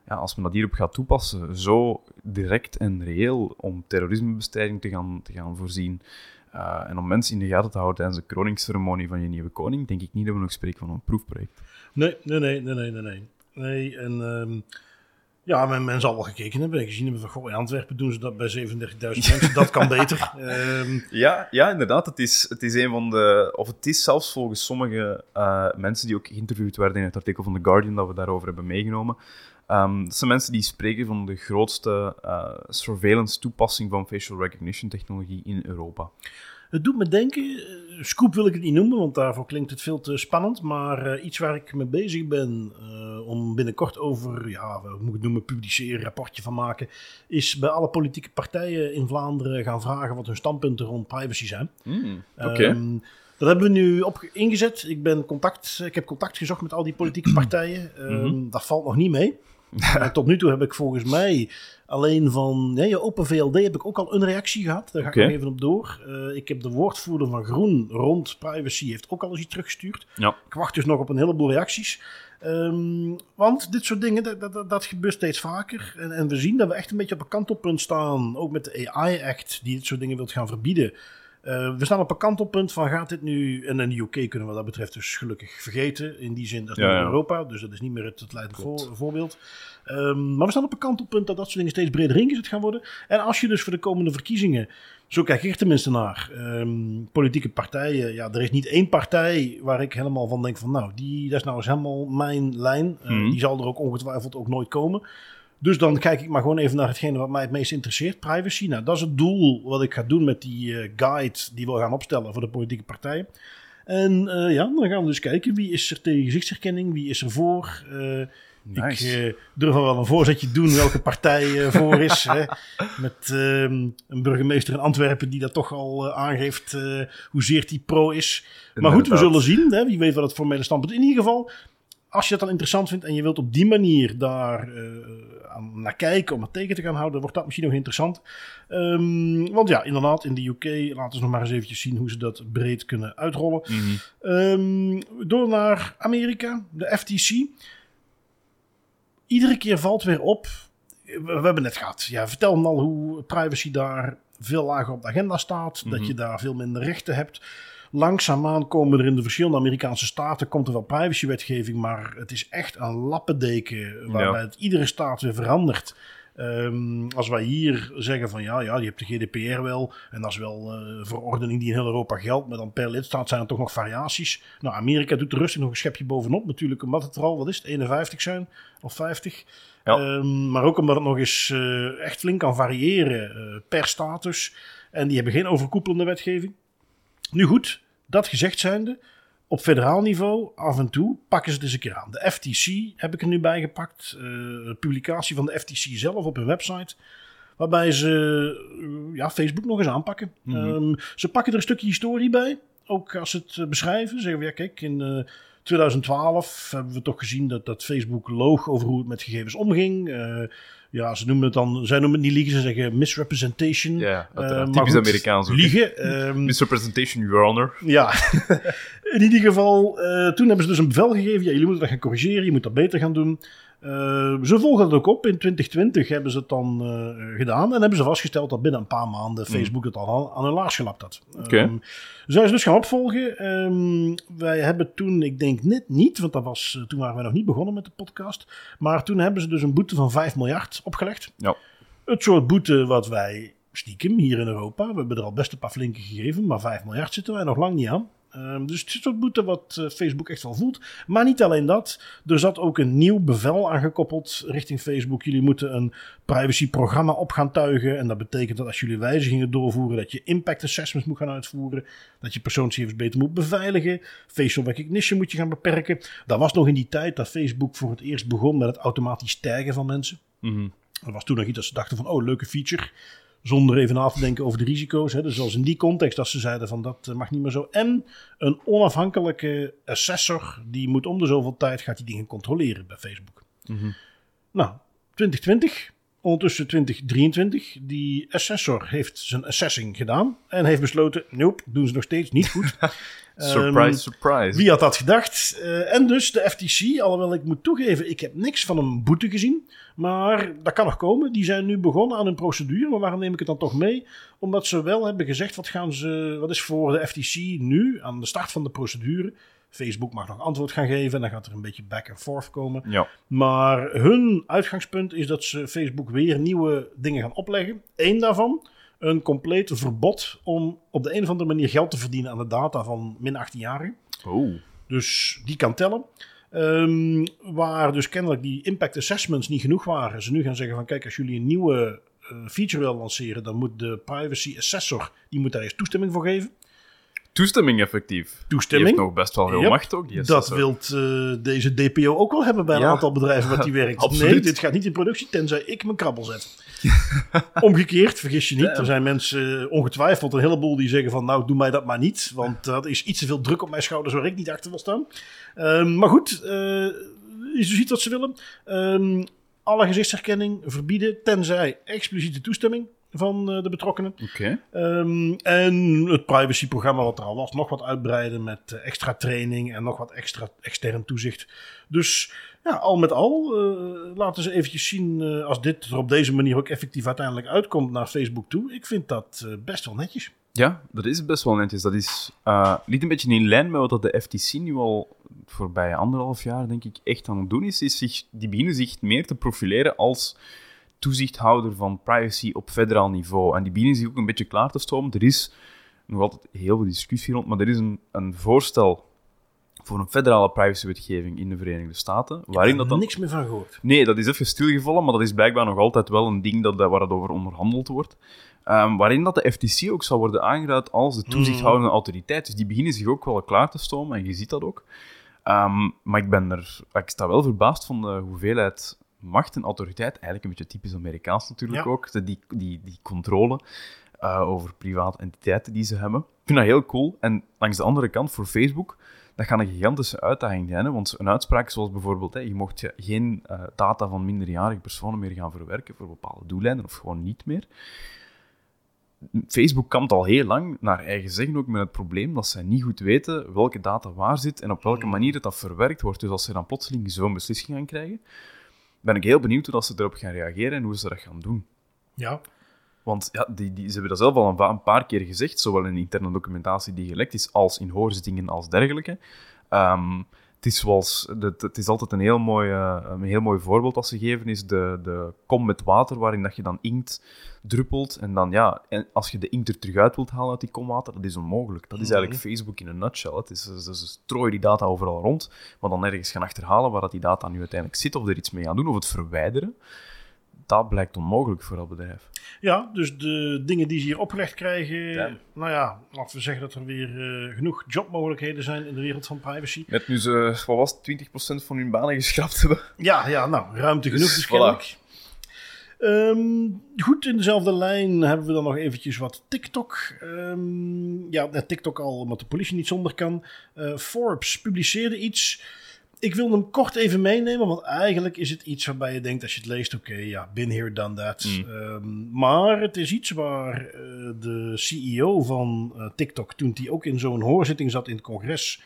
ja, als men dat hierop gaat toepassen, zo direct en reëel om terrorismebestrijding te gaan, te gaan voorzien eh, en om mensen in de gaten te houden tijdens de kroningsceremonie van je nieuwe koning, denk ik niet dat we nog spreken van een proefproject. Nee, nee, nee, nee, nee, nee. Nee, nee en ehm, ja, men, men zal wel gekeken hebben en gezien hebben van, goh, in Antwerpen doen ze dat bij 37.000 <laughs> mensen, dat kan beter. Ehm, Ja, ja inderdaad. Het is, het is een van de. Of het is zelfs volgens sommige eh, mensen die ook geïnterviewd werden in het artikel van The Guardian dat we daarover hebben meegenomen. Ehm, dat zijn mensen die spreken van de grootste eh, surveillance-toepassing van facial recognition technologie in Europa. Het doet me denken, eh, scoop wil ik het niet noemen, want daarvoor klinkt het veel te spannend. Maar eh, iets waar ik mee bezig ben om binnenkort over, ja, hoe moet ik het noemen, publiceren, een rapportje van maken. Is bij alle politieke partijen in Vlaanderen gaan vragen wat hun standpunten rond privacy zijn. Ehm, dat hebben we nu op ingezet. Ik, ben contact, ik heb contact gezocht met al die politieke <clears throat> partijen. Ehm, Mhm. Dat valt nog niet mee. <laughs> Tot nu toe heb ik volgens mij alleen van ja, je Open VLD heb ik ook al een reactie gehad. Daar ga ik nog even op door. Eh, ik heb de woordvoerder van Groen rond privacy heeft ook al eens iets teruggestuurd. Ja. Ik wacht dus nog op een heleboel reacties. Ehm, want dit soort dingen, dat, dat, dat gebeurt steeds vaker. En, en we zien dat we echt een beetje op een kantelpunt staan. Ook met de AI-act die dit soort dingen wilt gaan verbieden. Eh, we staan op een kantelpunt van gaat dit nu... En in de UK kunnen we wat dat betreft dus gelukkig vergeten. In die zin, dat is Ja. Europa. Dus dat is niet meer het, het leidend Klopt. voor- voorbeeld. Ehm, maar we staan op een kantelpunt dat dat soort dingen steeds breder ingezet gaan worden. En als je dus voor de komende verkiezingen... Zo kijk ik tenminste naar. ehm, politieke partijen. Ja, er is niet één partij waar ik helemaal van denk van... Nou, die, dat is nou eens helemaal mijn lijn. Eh, Mhm. Die zal er ook ongetwijfeld ook nooit komen. Dus dan kijk ik maar gewoon even naar hetgene wat mij het meest interesseert. Privacy. Nou, dat is het doel wat ik ga doen met die eh, guide die we gaan opstellen voor de politieke partijen. En eh, ja, dan gaan we dus kijken wie is er tegen gezichtsherkenning, wie is er voor. Nice. Ik durf al wel een voorzetje doen welke partij voor is. hè. Met ehm, een burgemeester in Antwerpen die dat toch al aangeeft hoezeer die pro is. Maar goed, we zullen zien. Hè? Wie weet wat het formele standpunt In ieder geval, als je dat dan interessant vindt en je wilt op die manier daar aan, naar kijken om het tegen te gaan houden, wordt dat misschien nog interessant. Ehm, want ja, inderdaad, in de UK laten ze nog maar eens eventjes zien hoe ze dat breed kunnen uitrollen. Mhm. Ehm, door naar Amerika, de FTC. Iedere keer valt weer op. We, we hebben net gehad. Ja, vertel me al hoe privacy daar veel lager op de agenda staat, dat Mhm. je daar veel minder rechten hebt. Langzaamaan komen er in de verschillende Amerikaanse staten komt er wel privacywetgeving, maar het is echt een lappendeken waarbij Ja. het iedere staat weer verandert. Ehm, als wij hier zeggen van ja, ja, je hebt de GDPR wel en dat is wel eh, een verordening die in heel Europa geldt, maar dan per lidstaat zijn er toch nog variaties. Nou, Amerika doet er rustig nog een schepje bovenop natuurlijk, omdat het er al, wat is het, 51 zijn of 50. Ja. Ehm, maar ook omdat het nog eens eh, echt flink kan variëren eh, per status. En die hebben geen overkoepelende wetgeving. Nu goed, dat gezegd zijnde, op federaal niveau af en toe pakken ze het eens een keer aan. De FTC heb ik er nu bij gepakt. een publicatie van de FTC zelf op hun website. Waarbij ze eh, ja, Facebook nog eens aanpakken. Mhm. Ehm, ze pakken er een stukje historie bij. Ook als ze het eh, beschrijven. Zeggen we, ja kijk, in 2012 hebben we toch gezien dat, dat Facebook loog over hoe het met gegevens omging. Eh, ja, ze noemen het dan, zij noemen het niet liegen, ze zeggen misrepresentation. Ja, Eh, maar typisch goed, Amerikaans ook. Liegen. <laughs> ehm, Misrepresentation, Your Honor. ja, <laughs> in ieder geval, eh, toen hebben ze dus een bevel gegeven. Ja, jullie moeten dat gaan corrigeren, je moet dat beter gaan doen. Eh, ze volgen dat ook op. In 2020 hebben ze het dan eh, gedaan. En hebben ze vastgesteld dat binnen een paar maanden Facebook het al aan, hun laars gelapt had. Oké. Ehm, zijn ze dus gaan opvolgen. Ehm, wij hebben toen, ik denk net niet, want dat was, eh, toen waren wij nog niet begonnen met de podcast. Maar toen hebben ze dus een boete van 5 miljard opgelegd. Ja. Het soort boete wat wij stiekem hier in Europa, we hebben er al best een paar flinke gegeven, maar 5 miljard zitten wij nog lang niet aan. Ehm, dus het is soort boete wat eh, Facebook echt wel voelt. Maar niet alleen dat. Er zat ook een nieuw bevel aangekoppeld richting Facebook. Jullie moeten een privacyprogramma op gaan tuigen. En dat betekent dat als jullie wijzigingen doorvoeren, dat je impact assessments moet gaan uitvoeren. Dat je persoonsgegevens beter moet beveiligen. Facial recognition moet je gaan beperken. Dat was nog in die tijd dat Facebook voor het eerst begon met het automatisch taggen van mensen. Mhm. Dat was toen nog iets dat ze dachten van, oh, leuke feature. Zonder even na te denken over de risico's. Hè. Dus zoals in die context dat ze zeiden van, dat eh, mag niet meer zo. En een onafhankelijke assessor, die moet om de zoveel tijd, gaat die dingen controleren bij Facebook. Mhm. Nou, 2020, ondertussen 2023. Die assessor heeft zijn assessing gedaan. En heeft besloten, nope, doen ze nog steeds niet goed. <laughs> Surprise, Ehm, surprise. wie had dat gedacht? Eh, en dus de FTC, alhoewel ik moet toegeven, ik heb niks van een boete gezien. Maar dat kan nog komen. Die zijn nu begonnen aan een procedure. Maar waarom neem ik het dan toch mee? Omdat ze wel hebben gezegd, wat, gaan ze, wat is voor de FTC nu aan de start van de procedure? Facebook mag nog antwoord gaan geven en dan gaat er een beetje back and forth komen. Ja. Maar hun uitgangspunt is dat ze Facebook weer nieuwe dingen gaan opleggen. Eén daarvan, een compleet verbod om op de een of andere manier geld te verdienen aan de data van min 18-jarigen. Oh. Dus die kan tellen. Ehm, waar dus kennelijk die impact assessments niet genoeg waren. Ze nu gaan zeggen van kijk, als jullie een nieuwe eh, feature willen lanceren, dan moet de privacy assessor, die moet daar eerst toestemming voor geven. Toestemming effectief. Die Toestemming. heeft nog best wel veel Yep. macht ook. Die Dat wilt eh, deze DPO ook wel hebben bij een Ja. aantal bedrijven wat die werkt. Absoluut. Nee, dit gaat niet in productie, tenzij ik mijn krabbel zet. <laughs> Omgekeerd, vergis je niet. Er zijn mensen, eh, ongetwijfeld een heleboel, die zeggen van... nou, doe mij dat maar niet, want dat is iets te veel druk op mijn schouders... waar ik niet achter wil staan. Ehm, maar goed, eh, je ziet wat ze willen. Ehm, alle gezichtsherkenning verbieden, tenzij expliciete toestemming van eh, de betrokkenen. Oké. Ehm, en het privacyprogramma wat er al was, nog wat uitbreiden met eh, extra training en nog wat extra extern toezicht. Dus ja, al met al eh, laten ze eventjes zien als dit er op deze manier ook effectief uiteindelijk uitkomt naar Facebook toe. Ik vind dat best wel netjes. Ja, dat is best wel netjes. Dat is niet een beetje in lijn met wat de FTC nu al voorbij anderhalf jaar, denk ik, echt aan het doen is. is zich, die beginnen zich meer te profileren als toezichthouder van privacy op federaal niveau. En die beginnen zich ook een beetje klaar te stomen. Er is nog altijd heel veel discussie rond, maar er is een, een voorstel voor een federale privacywetgeving in de Verenigde Staten, waarin dat dan... niks meer van gehoord. Nee, dat is even stilgevallen, maar dat is blijkbaar nog altijd wel een ding dat, waar het over onderhandeld wordt. Ehm, waarin dat de FTC ook zal worden aangeduid als de toezichthoudende autoriteit. Dus die beginnen zich ook wel klaar te stomen en je ziet dat ook. Ehm, maar ik ben er... Ik sta wel verbaasd van de hoeveelheid macht en autoriteit, eigenlijk een beetje typisch Amerikaans natuurlijk Ja. ook, die, die, die controle eh, over private entiteiten die ze hebben. Ik vind dat heel cool. En langs de andere kant, voor Facebook, dat gaat een gigantische uitdaging zijn. Hè? Want een uitspraak zoals bijvoorbeeld, hè, je mocht geen eh, data van minderjarige personen meer gaan verwerken voor bepaalde doeleinden, of gewoon niet meer. Facebook kampt al heel lang, naar eigen zeggen ook, met het probleem dat zij niet goed weten welke data waar zit en op welke manier het dat verwerkt wordt. Dus als ze dan plotseling zo'n beslissing gaan krijgen, ben ik heel benieuwd hoe dat ze erop gaan reageren en hoe ze dat gaan doen. Ja. Want ja, die, die, ze hebben dat zelf al een, paar keer gezegd, zowel in interne documentatie die gelekt is, als in hoorzittingen als dergelijke. Ehm, het, is zoals, het is altijd een heel, mooi, eh, een heel mooi voorbeeld dat ze geven, is de, de kom met water, waarin dat je dan inkt druppelt. En dan ja, en als je de inkt er terug uit wilt halen uit die kom water, dat is onmogelijk. Dat is Mhm. eigenlijk Facebook in een nutshell. Het is, ze, ze strooien die data overal rond, maar dan ergens gaan achterhalen waar dat die data nu uiteindelijk zit, of er iets mee gaan doen, of het verwijderen. Dat blijkt onmogelijk voor dat bedrijf. Ja, dus de dingen die ze hier opgelegd krijgen. Ja. Nou ja, laten we zeggen dat er weer eh, genoeg jobmogelijkheden zijn in de wereld van privacy. Net nu ze, wat was het, 20% van hun banen geschrapt hebben. Ja, ja nou, ruimte genoeg Dus, dus voilà. kennelijk. Ehm, goed, in dezelfde lijn hebben we dan nog eventjes wat TikTok. Ehm, ja, net TikTok al, omdat de politie niet zonder kan. Eh, Forbes publiceerde iets. Ik wil hem kort even meenemen, want eigenlijk is het iets waarbij je denkt als je het leest, oké, ja, been here, done that. Mm. Ehm, maar het is iets waar eh, de CEO van eh, TikTok, toen hij ook in zo'n hoorzitting zat in het congres,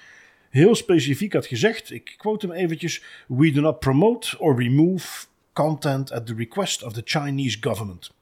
heel specifiek had gezegd, ik quote hem eventjes, we do not promote or remove content at the request of the Chinese government.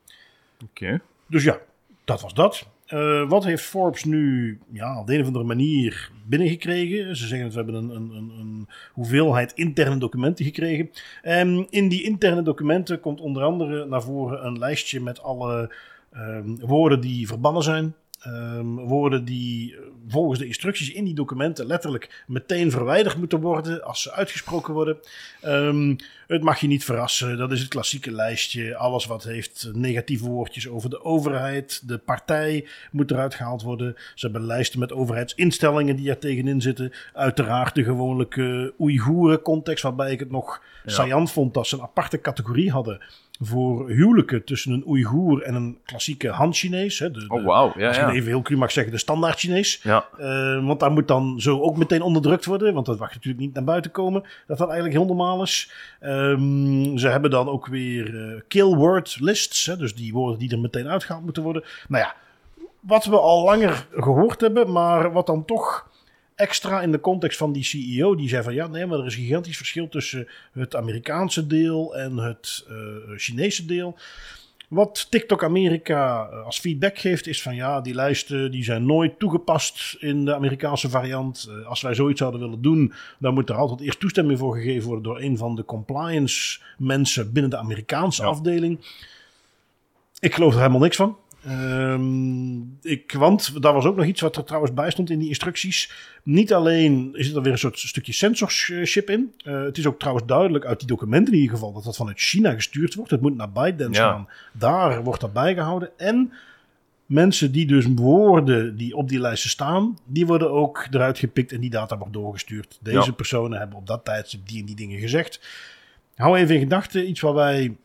Oké. Dus ja, dat was dat. Eh, wat heeft Forbes nu ja, op de een of andere manier binnengekregen? Ze zeggen dat we hebben een, een, een, hoeveelheid interne documenten gekregen. En in die interne documenten komt onder andere naar voren een lijstje met alle ehm, woorden die verbannen zijn. Ehm, woorden die eh, volgens de instructies in die documenten letterlijk meteen verwijderd moeten worden als ze uitgesproken worden. Ehm, het mag je niet verrassen, dat is het klassieke lijstje. Alles wat heeft negatieve woordjes over de overheid, de partij moet eruit gehaald worden. Ze hebben lijsten met overheidsinstellingen die er tegenin zitten. Uiteraard de gewone Oeigoeren context, waarbij ik het nog Ja. saillant vond dat ze een aparte categorie hadden voor huwelijken tussen een Oeigoer en een klassieke Han-Chinees. hè, De, de- Oh, wauw. Ja, als je ja. het even heel cru mag zeggen, de standaard Chinees. Ja, Eh, want daar moet dan zo ook meteen onderdrukt worden. Want dat mag natuurlijk niet naar buiten komen. Dat dat eigenlijk heel normaal is. Ehm, ze hebben dan ook weer eh, kill word lists. Hè, dus die woorden die er meteen uitgehaald moeten worden. Nou ja, wat we al langer gehoord hebben. Maar wat dan toch extra in de context van die CEO. Die zei van ja, nee, maar er is een gigantisch verschil tussen het Amerikaanse deel en het eh, Chinese deel. Wat TikTok Amerika eh, als feedback geeft, is van ja, die lijsten die zijn nooit toegepast in de Amerikaanse variant. Eh, Als wij zoiets zouden willen doen, dan moet er altijd eerst toestemming voor gegeven worden door een van de compliance mensen binnen de Amerikaanse Ja. afdeling. Ik geloof er helemaal niks van. Ehm, ik, want daar was ook nog iets wat er trouwens bij stond in die instructies. Niet alleen is er weer een soort stukje censorship in. Eh, het is ook trouwens duidelijk uit die documenten in ieder geval dat dat vanuit China gestuurd wordt. Het moet naar ByteDance Ja. gaan. Daar wordt dat bijgehouden. En mensen die dus woorden die op die lijsten staan, die worden ook eruit gepikt en die data wordt doorgestuurd. Deze Ja. personen hebben op dat tijdstip die en die dingen gezegd. Hou even in gedachten iets waar wij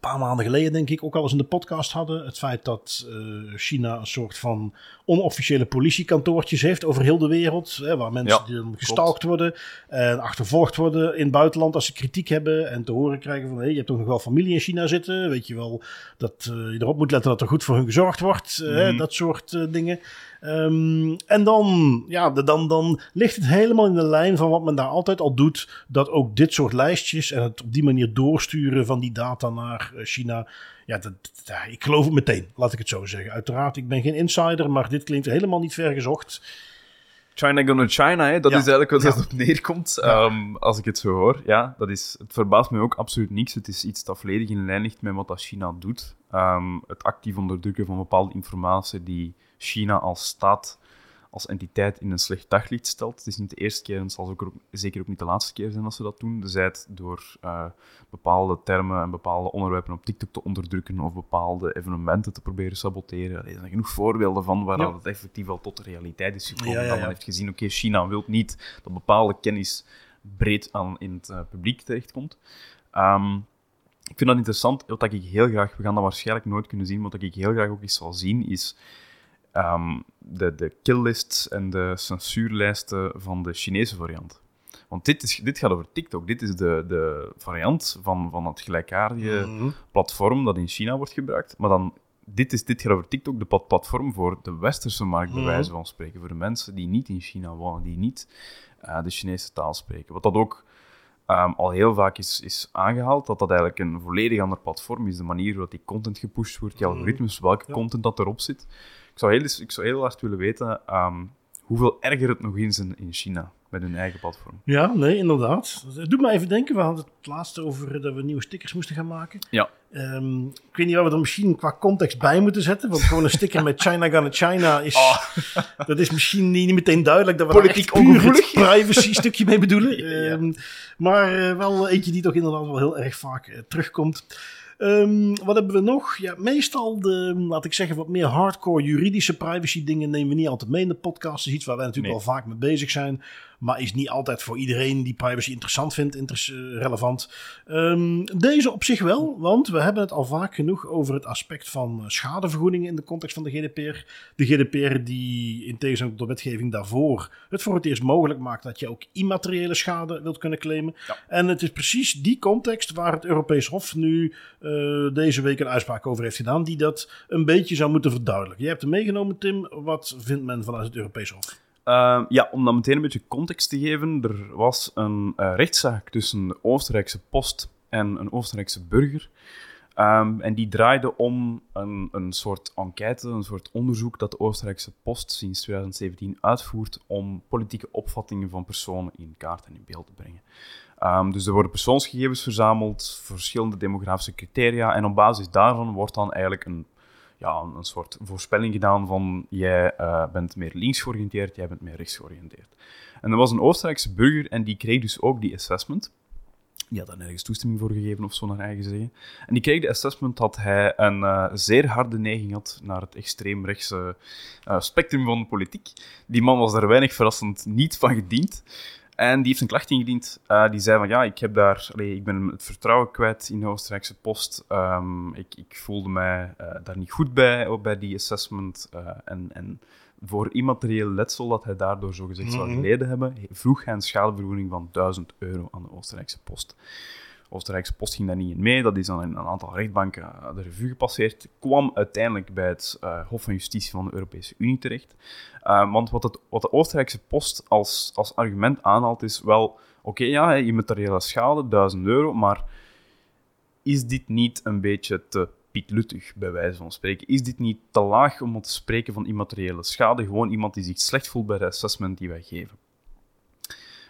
een paar maanden geleden, denk ik, ook al eens in de podcast hadden. Het feit dat eh, China een soort van onofficiële politiekantoortjes heeft over heel de wereld. Hè, waar mensen Ja, die dan gestalkt worden en achtervolgd worden in het buitenland als ze kritiek hebben. En te horen krijgen van, hé, je hebt toch nog wel familie in China zitten. Weet je wel dat eh, je erop moet letten dat er goed voor hun gezorgd wordt. eh, hè, Mhm. dat soort eh, dingen. Ehm, en dan, ja, dan, dan ligt het helemaal in de lijn van wat men daar altijd al doet. Dat ook dit soort lijstjes en het op die manier doorsturen van die data naar eh, China. Ja, dat, ja, ik geloof het meteen, laat ik het zo zeggen. Uiteraard, ik ben geen insider, maar dit klinkt helemaal niet ver gezocht. China gonna China, hè? dat Ja. is eigenlijk wat Ja. het op neerkomt. Ja. Ehm, als ik het zo hoor. Ja, dat is, het verbaast me ook absoluut niks. Het is iets dat volledig in lijn ligt met wat dat China doet. Ehm, het actief onderdrukken van bepaalde informatie die China als staat, als entiteit in een slecht daglicht stelt. Het is niet de eerste keer en het zal ook, ook- zeker ook niet de laatste keer zijn dat ze dat doen. Zij het door eh, bepaalde termen en bepaalde onderwerpen op TikTok te onderdrukken of bepaalde evenementen te proberen saboteren. Er zijn genoeg voorbeelden van waar Ja. dat effectief al tot de realiteit is gekomen. Ja, ja, Dat men heeft gezien, oké, China wil niet dat bepaalde kennis breed aan in het eh, publiek terechtkomt. Ehm, ik vind dat interessant. Wat ik heel graag, we gaan dat waarschijnlijk nooit kunnen zien, wat ik heel graag ook eens zal zien, is ehm, de, de killlists en de censuurlijsten van de Chinese variant. Want dit, is, dit gaat over TikTok. Dit is de, de variant van, van het gelijkaardige Mhm. platform dat in China wordt gebruikt. Maar dan, dit, is, dit gaat over TikTok, de plat- platform voor de westerse markt, bij Mhm. wijze van spreken. Voor de mensen die niet in China wonen, die niet eh, de Chinese taal spreken. Wat dat ook ehm, al heel vaak is, is aangehaald, dat dat eigenlijk een volledig ander platform is. De manier waarop die content gepusht wordt, die Mhm. algoritmes, welke Ja. content dat erop zit. Ik zou heel, ik zou heel hard willen weten ehm, hoeveel erger het nog is in, in China met hun eigen platform. Ja, nee, inderdaad. Het doet me even denken, we hadden het laatst over dat we nieuwe stickers moesten gaan maken. Ja. Ehm, ik weet niet waar we er misschien qua context bij moeten zetten. Want gewoon een sticker met China Gonna China is... <laughs> Dat is misschien niet meteen duidelijk dat we Oh. Politiek daar echt puur het privacy stukje mee bedoelen. <laughs> Ja. Ehm, maar eh, wel eentje die toch inderdaad wel heel erg vaak eh, terugkomt. Ehm, wat hebben we nog? Ja, meestal de, laat ik zeggen, wat meer hardcore juridische privacy dingen nemen we niet altijd mee in de podcast. Dat is iets waar wij natuurlijk Nee. wel vaak mee bezig zijn. Maar is niet altijd voor iedereen die privacy interessant vindt, eh, relevant. Ehm, deze op zich wel, want we hebben het al vaak genoeg over het aspect van eh, schadevergoedingen in de context van de GDPR. De GDPR die in tegenstelling tot de wetgeving daarvoor het voor het eerst mogelijk maakt dat je ook immateriële schade wilt kunnen claimen. Ja. En het is precies die context waar het Europees Hof nu eh, deze week een uitspraak over heeft gedaan, die dat een beetje zou moeten verduidelijken. Jij hebt hem meegenomen, Tim. Wat vindt men vanuit het Europees Hof? Ehm, ja, om dan meteen een beetje context te geven. Er was een eh, rechtszaak tussen de Oostenrijkse post en een Oostenrijkse burger. Ehm, en die draaide om een, een soort enquête, een soort onderzoek dat de Oostenrijkse post sinds 2017 uitvoert om politieke opvattingen van personen in kaart en in beeld te brengen. Ehm, dus er worden persoonsgegevens verzameld, verschillende demografische criteria, en op basis daarvan wordt dan eigenlijk een ja, een, soort voorspelling gedaan van jij eh, bent meer links georiënteerd, jij bent meer rechts georiënteerd. En er was een Oostenrijkse burger en die kreeg dus ook die assessment. Die had daar nergens toestemming voor gegeven of zo, naar eigen zeggen. En die kreeg de assessment dat hij een eh, zeer harde neiging had naar het extreemrechtse eh, spectrum van de politiek. Die man was daar weinig verrassend niet van gediend. En die heeft een klacht ingediend. Eh, die zei van ja, ik, heb daar, allee, ik ben het vertrouwen kwijt in de Oostenrijkse post. Ehm, ik, ik voelde mij eh, daar niet goed bij, ook bij die assessment. Eh, en, en voor immaterieel letsel dat hij daardoor zogezegd zou Mhm. geleden hebben, vroeg hij een schadevergoeding van 1000 euro aan de Oostenrijkse post. Oostenrijkse post ging daar niet in mee. Dat is dan in een aantal rechtbanken eh, de revue gepasseerd. Kwam uiteindelijk bij het eh, Hof van Justitie van de Europese Unie terecht. Uh, want wat, het, wat de Oostenrijkse post als, als argument aanhaalt is wel... Oké, ja, immateriële schade, 1000 euro, maar is dit niet een beetje te pietluttig, bij wijze van spreken? Is dit niet te laag om te spreken van immateriële schade? Gewoon iemand die zich slecht voelt bij de assessment die wij geven.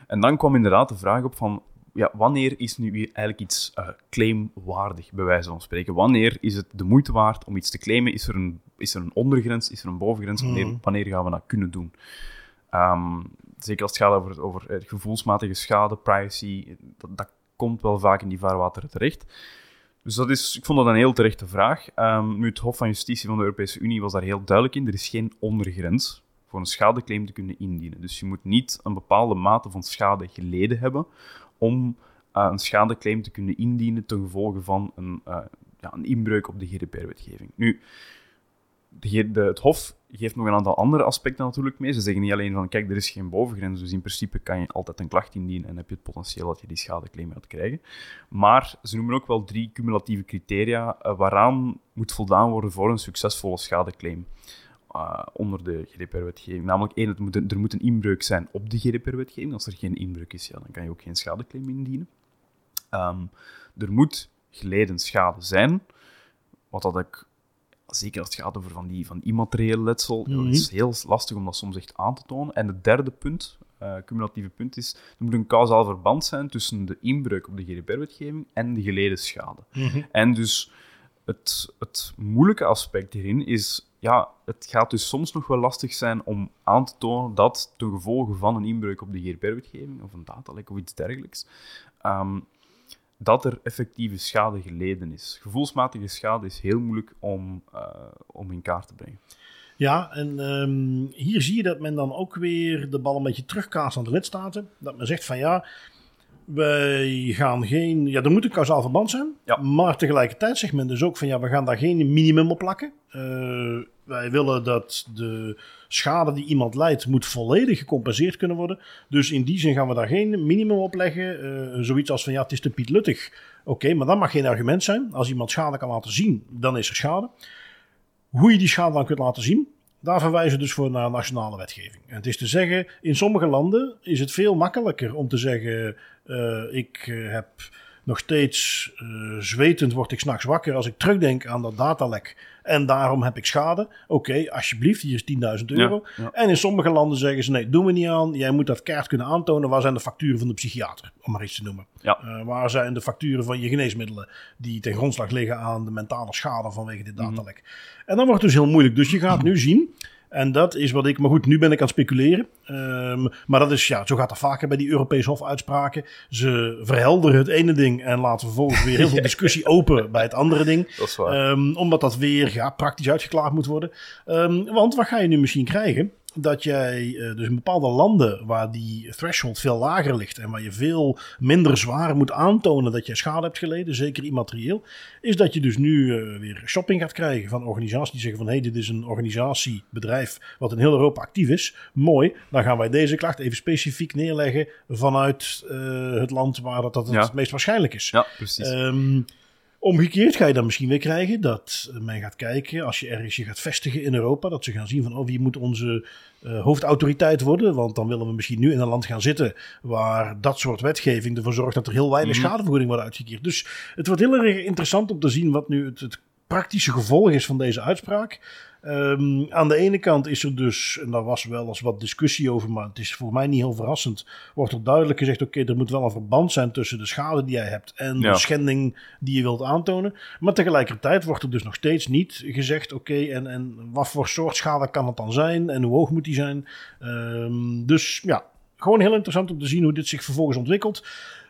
En dan kwam inderdaad de vraag op van... Ja, wanneer is nu eigenlijk iets uh, claimwaardig, bij wijze van spreken? Wanneer is het de moeite waard om iets te claimen? Is er een, is er een ondergrens? Is er een bovengrens? Wanneer, Mhm. wanneer gaan we dat kunnen doen? Ehm, zeker als het gaat over, over eh, gevoelsmatige schade, privacy, dat, dat komt wel vaak in die vaarwateren terecht. Dus dat is, ik vond dat een heel terechte vraag. Ehm, nu, het Hof van Justitie van de Europese Unie was daar heel duidelijk in. Er is geen ondergrens voor een schadeclaim te kunnen indienen. Dus je moet niet een bepaalde mate van schade geleden hebben om uh, een schadeclaim te kunnen indienen ten gevolge van een, uh, ja, een inbreuk op de GDPR-wetgeving. Nu, de, het Hof geeft nog een aantal andere aspecten natuurlijk mee. Ze zeggen niet alleen van, kijk, er is geen bovengrens, dus in principe kan je altijd een klacht indienen en heb je het potentieel dat je die schadeclaim gaat krijgen. Maar ze noemen ook wel drie cumulatieve criteria uh, waaraan moet voldaan worden voor een succesvolle schadeclaim. Uh, onder de GDPR-wetgeving. Namelijk, één, het moet een, er moet een inbreuk zijn op de GDPR-wetgeving. Als er geen inbreuk is, ja, dan kan je ook geen schadeclaim indienen. Um, er moet geleden schade zijn, wat dat ik, zeker als het gaat over van die van immaterieel letsel, mm -hmm. dat is heel lastig om dat soms echt aan te tonen. En het derde punt, uh, cumulatieve punt, is er moet een kausaal verband zijn tussen de inbreuk op de GDPR-wetgeving en de geleden schade. Mm -hmm. En dus het, het moeilijke aspect hierin is ja, het gaat dus soms nog wel lastig zijn om aan te tonen dat ten gevolge van een inbreuk op de GDPR-wetgeving of een datalek of iets dergelijks, um, dat er effectieve schade geleden is. Gevoelsmatige schade is heel moeilijk om, uh, om in kaart te brengen. Ja, en um, hier zie je dat men dan ook weer de bal een beetje terugkaast aan de lidstaten. Dat men zegt van ja, wij gaan geen. Ja, er moet een kausaal verband zijn. Ja. Maar tegelijkertijd zegt men dus ook van ja, we gaan daar geen minimum op plakken. Uh, wij willen dat de schade die iemand leidt, moet volledig gecompenseerd kunnen worden. Dus in die zin gaan we daar geen minimum op leggen. Uh, zoiets als van ja, het is te pietluttig. Oké, okay, maar dat mag geen argument zijn. Als iemand schade kan laten zien, dan is er schade. Hoe je die schade dan kunt laten zien, Daar verwijzen we dus voor naar nationale wetgeving. En het is te zeggen, in sommige landen is het veel makkelijker om te zeggen: ik uh, heb nog steeds uh, zwetend word ik s'nachts wakker als ik terugdenk aan dat datalek. En daarom heb ik schade. Oké, alsjeblieft, hier is 10.000 euro. En in sommige landen zeggen ze: nee, doen we niet aan. Jij moet dat kaart kunnen aantonen. Waar zijn de facturen van de psychiater? Om maar iets te noemen. Ja. Uh, waar zijn de facturen van je geneesmiddelen? Die ten grondslag liggen aan de mentale schade vanwege dit mhm. datalek. En dan wordt het dus heel moeilijk. Dus je gaat nu zien en dat is wat ik. Maar goed, nu ben ik aan het speculeren. Um, maar dat is, ja, zo gaat het vaker bij die Europese Hofuitspraken. Ze verhelderen het ene ding en laten vervolgens weer heel <laughs> veel discussie open bij het andere ding. <laughs> Dat is waar. Um, omdat dat weer ja, praktisch uitgeklaard moet worden. Um, want wat ga je nu misschien krijgen? Dat jij uh, dus in bepaalde landen waar die threshold veel lager ligt en waar je veel minder zwaar moet aantonen dat je schade hebt geleden, zeker immaterieel, is dat je dus nu uh, weer shopping gaat krijgen van organisaties die zeggen van hé, hey, dit is een organisatiebedrijf wat in heel Europa actief is. Mooi, dan gaan wij deze klacht even specifiek neerleggen vanuit uh, het land waar dat, dat het, ja. het meest waarschijnlijk is. Ja, precies. Um, Omgekeerd ga je dan misschien weer krijgen dat men gaat kijken, als je ergens je gaat vestigen in Europa, dat ze gaan zien van, oh, wie moet onze uh, hoofdautoriteit worden? Want dan willen we misschien nu in een land gaan zitten waar dat soort wetgeving ervoor zorgt dat er heel weinig mm schadevergoeding wordt uitgekeerd. Dus het wordt heel erg interessant om te zien wat nu het, het praktische gevolg is van deze uitspraak. Um, aan de ene kant is er dus, en daar was wel eens wat discussie over, maar het is voor mij niet heel verrassend, wordt er duidelijk gezegd: oké, er moet wel een verband zijn tussen de schade die jij hebt en de schending die je wilt aantonen. Maar tegelijkertijd wordt er dus nog steeds niet gezegd: oké, en, en wat voor soort schade kan het dan zijn en hoe hoog moet die zijn? Um, dus ja, gewoon heel interessant om te zien hoe dit zich vervolgens ontwikkelt.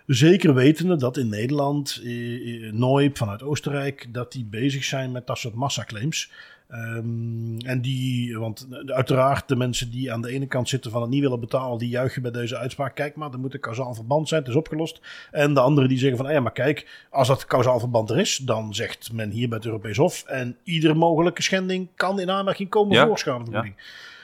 Zeker wetende dat in Nederland, eh, eh vanuit Oostenrijk, dat die bezig zijn met dat soort massaclaims. Um, en die, want uiteraard de mensen die aan de ene kant zitten van het niet willen betalen, die juichen bij deze uitspraak. Kijk maar, er moet een kausaal verband zijn, het is opgelost. En de anderen die zeggen van, ah ja, maar kijk, als dat kausaal verband er is, dan zegt men hier bij het Europees Hof. En iedere mogelijke schending kan in aanmerking komen ja, voor schadevergoeding.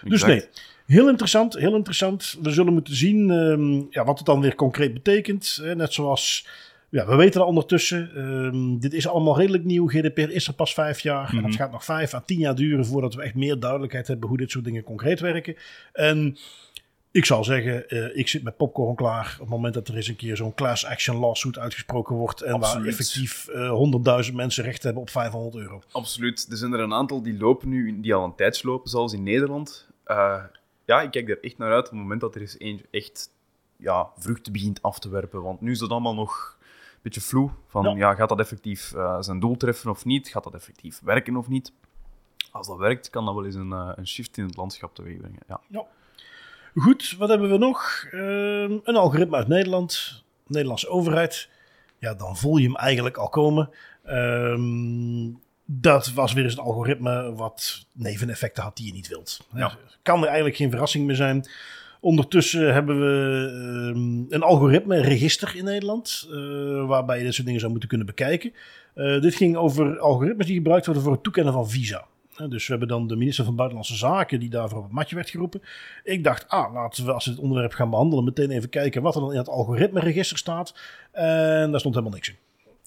Ja, dus nee, Heel interessant, heel interessant. We zullen moeten zien um, ja, wat het dan weer concreet betekent. Net zoals ja, we weten al ondertussen, um, dit is allemaal redelijk nieuw. GDPR is er pas vijf jaar. En het mhm. gaat nog vijf à tien jaar duren voordat we echt meer duidelijkheid hebben hoe dit soort dingen concreet werken. En ik zal zeggen, uh, ik zit met popcorn klaar op het moment dat er eens een keer zo'n class action lawsuit uitgesproken wordt. En waar effectief uh, eh, 100.000 mensen recht hebben op 500 euro. Absoluut. Er zijn er een aantal die lopen nu, die al een tijd lopen, zoals in Nederland. Uh, ja, ik kijk er echt naar uit op het moment dat er eens eentje echt ja, vruchten begint af te werpen. Want nu is dat allemaal nog beetje vloe. Van ja. gaat dat effectief uh, zijn doel treffen of niet? Gaat dat effectief werken of niet? Als dat werkt, kan dat wel eens een, uh, een shift in het landschap teweegbrengen. Ja. ja. Goed, wat hebben we nog? Uh, een algoritme uit Nederland, Nederlandse overheid. Ja, dan voel je hem eigenlijk al komen. Ehm, dat was weer eens een algoritme wat neveneffecten had die je niet wilt. Ja. Kan er eigenlijk geen verrassing meer zijn. Ondertussen hebben we ehm, een algoritme-register in Nederland, uh, waarbij je dit soort dingen zou moeten kunnen bekijken. Uh, dit ging over algoritmes die gebruikt worden voor het toekennen van visa. Uh, dus we hebben dan de minister van Buitenlandse Zaken die daarvoor op het matje werd geroepen. Ik dacht, ah, laten we als we het onderwerp gaan behandelen meteen even kijken wat er dan in het algoritme-register staat. En daar stond helemaal niks in.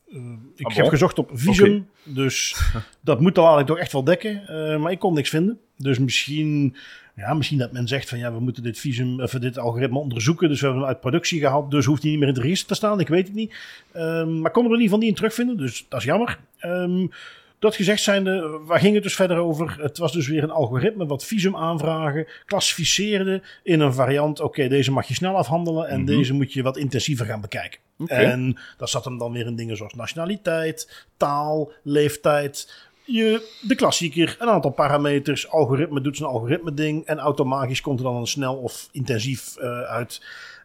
Uh, ik ah, heb gezocht op Visum, dus <laughs> dat moet dan eigenlijk toch echt wel dekken. Uh, maar ik kon niks vinden. Dus misschien ja, misschien dat men zegt van ja, we moeten dit visum, of dit algoritme onderzoeken. Dus we hebben hem uit productie gehaald. Dus hoeft hij niet meer in het register te staan. Ik weet het niet. Um, maar konden we in ieder geval niet in terugvinden. Dus dat is jammer. Um, dat gezegd zijnde, waar ging het dus verder over? Het was dus weer een algoritme wat visum aanvragen klassificeerde in een variant. Oké, deze mag je snel afhandelen en mhm. deze moet je wat intensiever gaan bekijken. En dat zat hem dan weer in dingen zoals nationaliteit, taal, leeftijd, je, de klassieker, een aantal parameters, algoritme doet zijn algoritme ding en automatisch komt er dan een snel of intensief uh, uit.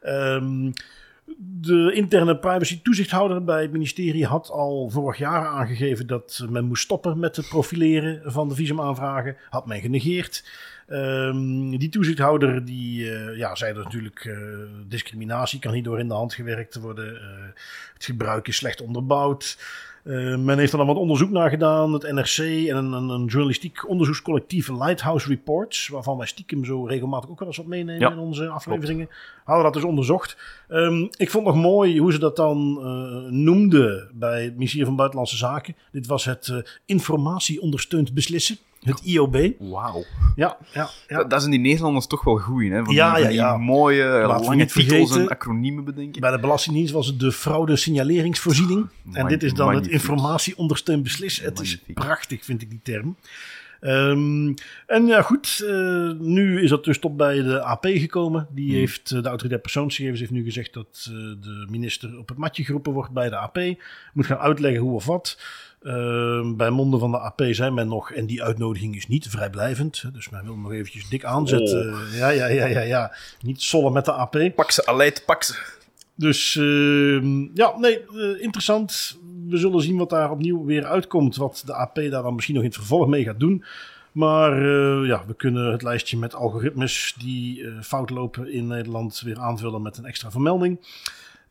Um, de interne privacy toezichthouder bij het ministerie had al vorig jaar aangegeven dat men moest stoppen met het profileren van de visumaanvragen. Had men genegeerd. Um, die toezichthouder die, uh, ja, zei dat natuurlijk uh, discriminatie kan hierdoor in de hand gewerkt worden. Het gebruik is slecht onderbouwd. Uh, men heeft er dan wat onderzoek naar gedaan. Het NRC en een, een, een journalistiek onderzoekscollectief Lighthouse Reports, waarvan wij stiekem zo regelmatig ook wel eens wat meenemen in onze afleveringen, hadden dat dus onderzocht. Um, ik vond nog mooi hoe ze dat dan uh, noemden bij het ministerie van Buitenlandse Zaken. Dit was het uh, informatie ondersteund beslissen. Het IOB. Wauw. Ja, ja, ja. Dat, dat zijn die Nederlanders toch wel goed in, hè? Van Ja, die, ja, ja. mooie, Laten lange titels en acroniemen bedenken. Bij de Belastingdienst was het de fraude signaleringsvoorziening. en Mag- dit is dan het informatie ondersteund beslis. Het is prachtig, vind ik die term. Ehm, en ja, goed. eh, nu is dat dus tot bij de AP gekomen. Die Hmm. heeft, eh, de autoriteit persoonsgegevens heeft nu gezegd dat eh, de minister op het matje geroepen wordt bij de AP. Moet gaan uitleggen hoe of wat. Ehm, bij monden van de AP zijn men nog, en die uitnodiging is niet vrijblijvend. Dus men wil nog eventjes dik aanzetten. Ja, ja, ja, ja, ja. Niet sollen met de AP. Pak ze, Aleid, pak ze. Dus ehm, ja, nee, eh, interessant. We zullen zien wat daar opnieuw weer uitkomt. Wat de AP daar dan misschien nog in het vervolg mee gaat doen. Maar eh, ja, we kunnen het lijstje met algoritmes die eh, fout lopen in Nederland weer aanvullen met een extra vermelding.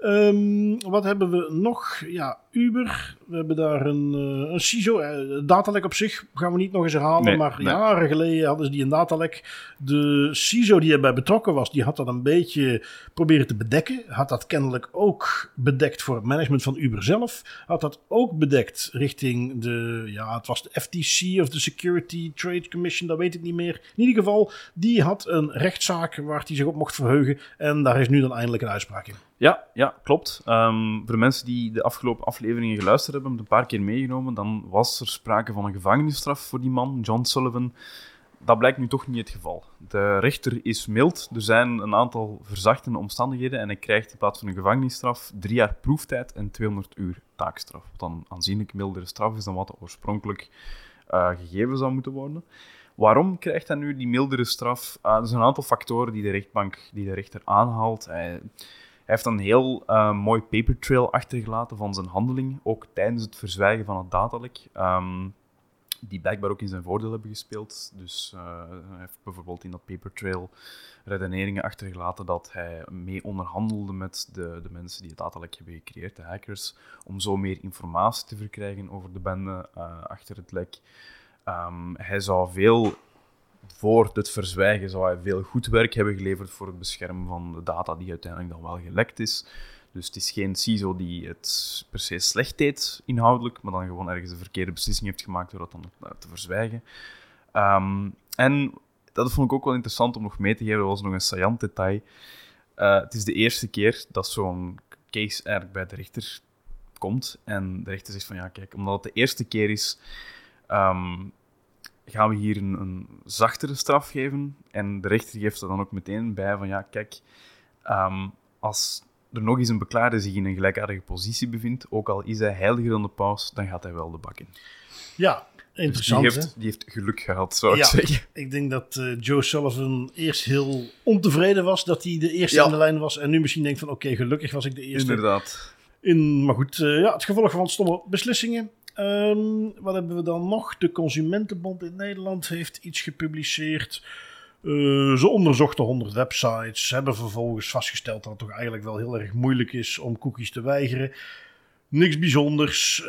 Ehm, wat hebben we nog? Ja, Uber. We hebben daar een, eh, een CISO. eh, datalek op zich gaan we niet nog eens herhalen. Nee, maar nee. jaren geleden hadden ze die een datalek. De CISO die erbij betrokken was, die had dat een beetje proberen te bedekken. Had dat kennelijk ook bedekt voor het management van Uber zelf. Had dat ook bedekt richting de, ja, het was de FTC of de Security Trade Commission, dat weet ik niet meer. In ieder geval, die had een rechtszaak waar hij zich op mocht verheugen. En daar is nu dan eindelijk een uitspraak in. Ja, ja klopt. Ehm, voor mensen die de afgelopen afleveringen geluisterd hebben, een paar keer meegenomen, dan was er sprake van een gevangenisstraf voor die man, John Sullivan. Dat blijkt nu toch niet het geval. De rechter is mild. Er zijn een aantal verzachtende omstandigheden en hij krijgt in plaats van een gevangenisstraf drie jaar proeftijd en 200 uur taakstraf. Wat dan aanzienlijk mildere straf is dan wat oorspronkelijk eh, gegeven zou moeten worden. Waarom krijgt hij nu die mildere straf? Ah, er zijn een aantal factoren die de rechtbank, die de rechter aanhaalt. Hij heeft een heel eh, mooi papertrail achtergelaten van zijn handeling, ook tijdens het verzwijgen van het datalek, ehm, die blijkbaar ook in zijn voordeel hebben gespeeld. Dus eh, hij heeft bijvoorbeeld in dat papertrail redeneringen achtergelaten dat hij mee onderhandelde met de, de mensen die het datalek hebben gecreëerd, de hackers, om zo meer informatie te verkrijgen over de bende eh, achter het lek. Ehm, hij zou veel voor het verzwijgen zou hij veel goed werk hebben geleverd voor het beschermen van de data die uiteindelijk dan wel gelekt is. Dus het is geen CISO die het per se slecht deed inhoudelijk, maar dan gewoon ergens de verkeerde beslissing heeft gemaakt door dat dan eh, te verzwijgen. Ehm, en dat vond ik ook wel interessant om nog mee te geven, dat was nog een saillant detail. Eh, het is de eerste keer dat zo'n case eigenlijk bij de rechter komt. En de rechter zegt van ja, kijk, omdat het de eerste keer is, ehm, gaan we hier een, een zachtere straf geven. En de rechter geeft er dan ook meteen bij van ja, kijk, ehm, als er nog eens een beklaarde zich in een gelijkaardige positie bevindt, ook al is hij heiliger dan de paus, dan gaat hij wel de bak in. Ja, Dus die interessant. hè? heeft, die heeft geluk gehad, zou ik Ja. zeggen. Ik denk dat eh, Joe Sullivan eerst heel ontevreden was dat hij de eerste Ja. in de lijn was. En nu misschien denkt van oké, gelukkig was ik de eerste. Inderdaad. In, maar goed, eh, ja, het gevolg van stomme beslissingen. Ehm, wat hebben we dan nog? De Consumentenbond in Nederland heeft iets gepubliceerd. Eh, ze onderzochten 100 websites. Hebben vervolgens vastgesteld dat het toch eigenlijk wel heel erg moeilijk is om cookies te weigeren. Niks bijzonders. Eh,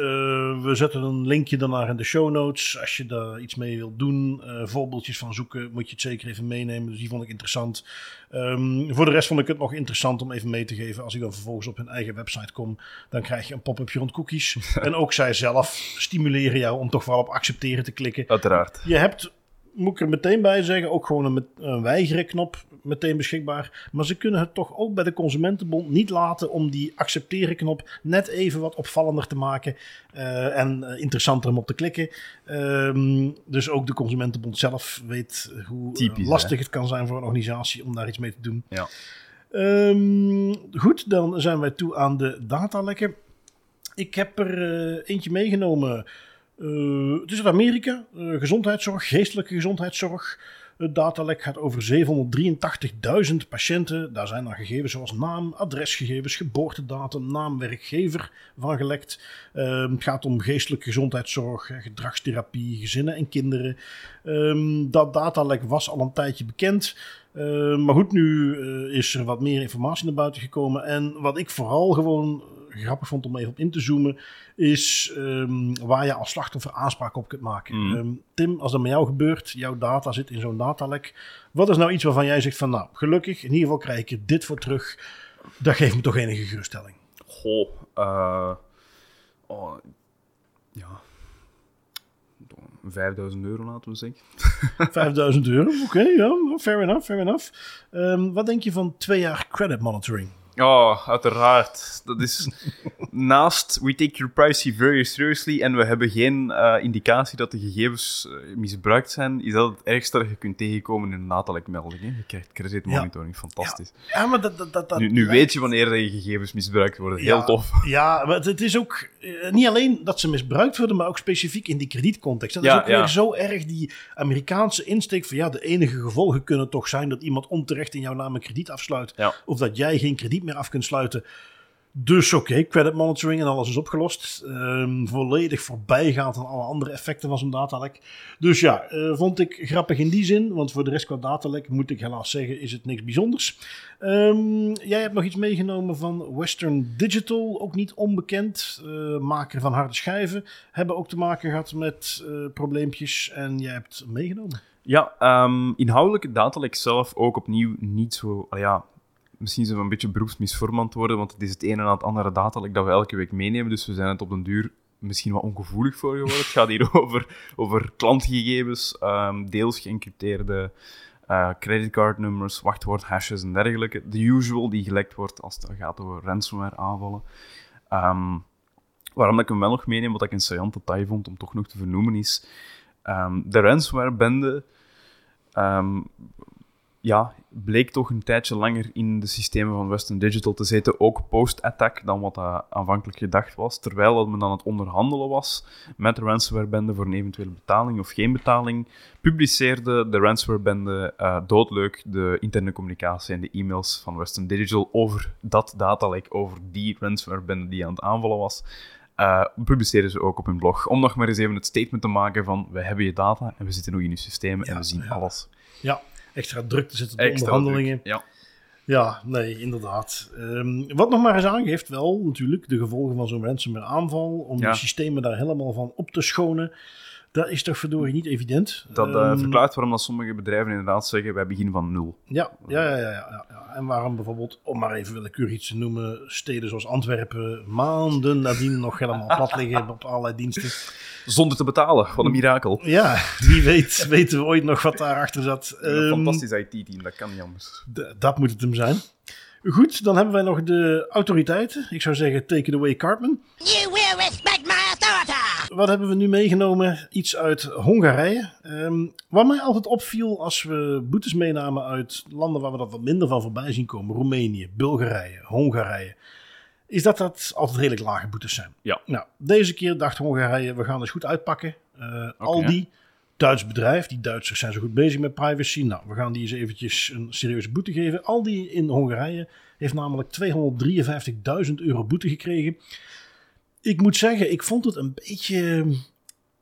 we zetten een linkje daarnaar in de show notes. Als je daar iets mee wilt doen, eh, voorbeeldjes van zoeken, moet je het zeker even meenemen. Dus die vond ik interessant. Ehm, voor de rest vond ik het nog interessant om even mee te geven. Als ik dan vervolgens op hun eigen website kom, dan krijg je een pop-upje rond cookies. <laughs> en ook zij zelf stimuleren jou om toch wel op accepteren te klikken. Uiteraard. Je hebt, moet ik er meteen bij zeggen, ook gewoon een, een weigeren knop meteen beschikbaar. Maar ze kunnen het toch ook bij de Consumentenbond niet laten om die accepteren knop net even wat opvallender te maken. eh, en eh, interessanter om op te klikken. Ehm, dus ook de Consumentenbond zelf weet hoe eh, Typisch, lastig het kan zijn voor een organisatie om daar iets mee te doen. Ja. Ehm, goed, dan zijn wij toe aan de datalekken. Ik heb er eentje meegenomen. Het is uit Amerika. Gezondheidszorg, geestelijke gezondheidszorg. Het datalek gaat over 783.000 patiënten. Daar zijn dan gegevens zoals naam, adresgegevens, geboortedatum, naam, werkgever van gelekt. Eh, het gaat om geestelijke gezondheidszorg, gedragstherapie, gezinnen en kinderen. Ehm, dat datalek was al een tijdje bekend. Eh, maar goed, nu eh, is er wat meer informatie naar buiten gekomen. En wat ik vooral gewoon grappig vond om even op in te zoomen, is ehm, waar je als slachtoffer aanspraak op kunt maken. Mm. Ehm, Tim, als dat met jou gebeurt, jouw data zit in zo'n datalek. Wat is nou iets waarvan jij zegt van, nou, gelukkig, in ieder geval krijg ik er dit voor terug. Dat geeft me toch enige geruststelling. Goh. eh, oh, ja. 5000 euro, laten we zeggen. <laughs> 5000 euro, oké, ja, fair enough, fair enough. Ehm, wat denk je van twee jaar credit monitoring? Oh, uiteraard. Dat is <laughs> naast we take your privacy very seriously en we hebben geen uh, indicatie dat de gegevens uh, misbruikt zijn, is dat het ergste dat je kunt tegenkomen in een natelijk melding. Hè? Je krijgt credit monitoring, ja. fantastisch. Ja, ja maar dat... dat, dat nu, nu weet je wanneer je gegevens misbruikt worden. Heel tof. Ja, maar het is ook uh, niet alleen dat ze misbruikt worden, maar ook specifiek in die kredietcontext. Dat is ook weer zo erg die Amerikaanse insteek van ja, de enige gevolgen kunnen toch zijn dat iemand onterecht in jouw naam een krediet afsluit. Of dat jij geen krediet meer af kunt sluiten. Dus oké, credit monitoring en alles is opgelost. Um, volledig voorbijgaand aan alle andere effecten van zo'n datalek. Dus ja, uh, vond ik grappig in die zin. Want voor de rest qua datalek moet ik helaas zeggen, is het niks bijzonders. Um, jij hebt nog iets meegenomen van Western Digital, ook niet onbekend. Uh, maker van harde schijven. Hebben ook te maken gehad met uh, probleempjes en jij hebt meegenomen. Ja, um, inhoudelijke datalek zelf ook opnieuw niet zo... ja, misschien we een beetje beroepsmisvormand worden, want het is het ene en het andere datalek dat we elke week meenemen, dus we zijn het op den duur misschien wat ongevoelig voor geworden. Het gaat hier <laughs> over, over klantgegevens, um, deels geëncrypteerde uh, creditcardnummers, wachtwoordhashes en dergelijke. De usual die gelekt wordt als het gaat over ransomware aanvallen. Um, waarom ik hem wel nog meeneem, wat ik een saillant detail vond om toch nog te vernoemen, is um, de ransomware-bende ja, bleek toch een tijdje langer in de systemen van Western Digital te zitten, ook post-attack, dan wat aanvankelijk gedacht was. Terwijl dat men aan het onderhandelen was met de ransomware-bende voor een eventuele betaling of geen betaling, publiceerde de ransomware-bende uh, doodleuk de interne communicatie en de e-mails van Western Digital over dat datalek, over die ransomware-bende die aan het aanvallen was. Uh, publiceerden ze ook op hun blog. Om nog maar eens even het statement te maken van we hebben je data en we zitten nog in je systemen en we zien alles. Ja, extra druk te zetten op de onderhandelingen. ja. Ja, nee, inderdaad. Um, wat nog maar eens aangeeft, wel natuurlijk, de gevolgen van zo'n ransomware aanval, om ja. de systemen daar helemaal van op te schonen. Dat is toch verdorie niet evident. Dat uh, verklaart waarom dat sommige bedrijven inderdaad zeggen, wij beginnen van nul. Ja, ja, ja, ja, ja, ja. En waarom bijvoorbeeld, om maar even willekeurig iets te noemen, steden zoals Antwerpen maanden nadien nog helemaal plat <laughs> liggen op allerlei diensten. Zonder te betalen, wat een mirakel. Ja, wie weet weten we ooit nog wat daarachter zat. Een um, fantastisch IT-team, dat kan niet anders. Dat moet het hem zijn. Goed, dan hebben wij nog de autoriteiten. Ik zou zeggen, take it away, Cartman. You will respect my! Wat hebben we nu meegenomen? Iets uit Hongarije. Um, wat mij altijd opviel als we boetes meenamen uit landen waar we dat wat minder van voorbij zien komen. Roemenië, Bulgarije, Hongarije. Is dat dat altijd redelijk lage boetes zijn. Ja. Nou, deze keer dacht Hongarije, we gaan eens goed uitpakken. Uh, okay. Aldi, Duits bedrijf. Die Duitsers zijn zo goed bezig met privacy. Nou, we gaan die eens eventjes een serieuze boete geven. Aldi in Hongarije heeft namelijk 253.000 euro boete gekregen. Ik moet zeggen, ik vond het een beetje...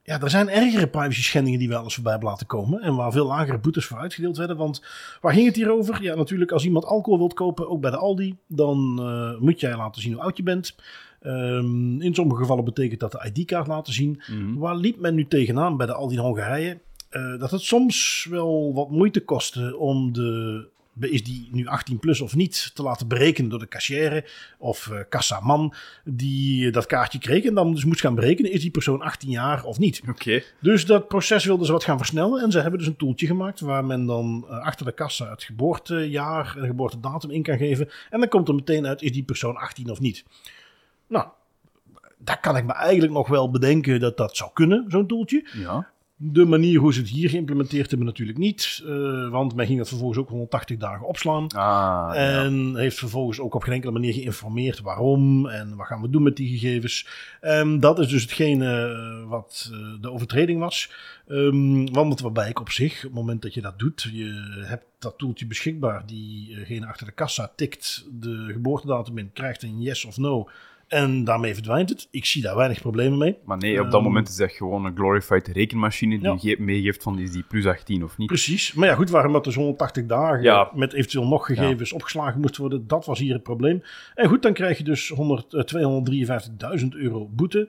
Ja, er zijn ergere privacy schendingen die wel eens voorbij hebben laten komen. En waar veel lagere boetes voor uitgedeeld werden. Want waar ging het hier over? Ja, natuurlijk als iemand alcohol wilt kopen, ook bij de Aldi. Dan uh, moet jij laten zien hoe oud je bent. Um, in sommige gevallen betekent dat de ID-kaart laten zien. Mm -hmm. Waar liep men nu tegenaan bij de Aldi in Hongarije? Uh, dat het soms wel wat moeite kostte om de is die nu 18 plus of niet te laten berekenen door de kassière of uh, kassaman die dat kaartje kreeg en dan dus moest gaan berekenen is die persoon 18 jaar of niet. Okay. Dus dat proces wilden ze wat gaan versnellen en ze hebben dus een toeltje gemaakt waar men dan uh, achter de kassa het geboortejaar en geboortedatum in kan geven en dan komt er meteen uit is die persoon 18 of niet. Nou, daar kan ik me eigenlijk nog wel bedenken dat dat zou kunnen, zo'n toeltje. Ja. De manier hoe ze het hier geïmplementeerd hebben natuurlijk niet. Uh, want men ging het vervolgens ook 180 dagen opslaan. Ah, en ja. heeft vervolgens ook op geen enkele manier geïnformeerd waarom en wat gaan we doen met die gegevens. Um, dat is dus hetgene wat uh, de overtreding was. Um, want waarbij ik op zich, op het moment dat je dat doet, je hebt dat toeltje beschikbaar. Diegene achter de kassa tikt de geboortedatum in, krijgt een yes of no. En daarmee verdwijnt het. Ik zie daar weinig problemen mee. Maar nee, op dat um, moment is dat gewoon een glorified rekenmachine die ja. meegeeft van is die plus 18 of niet. Precies. Maar ja, goed, waarom dat er 180 dagen ja. met eventueel nog gegevens ja. opgeslagen moest worden, dat was hier het probleem. En goed, dan krijg je dus 100, uh, 253.000 euro boete.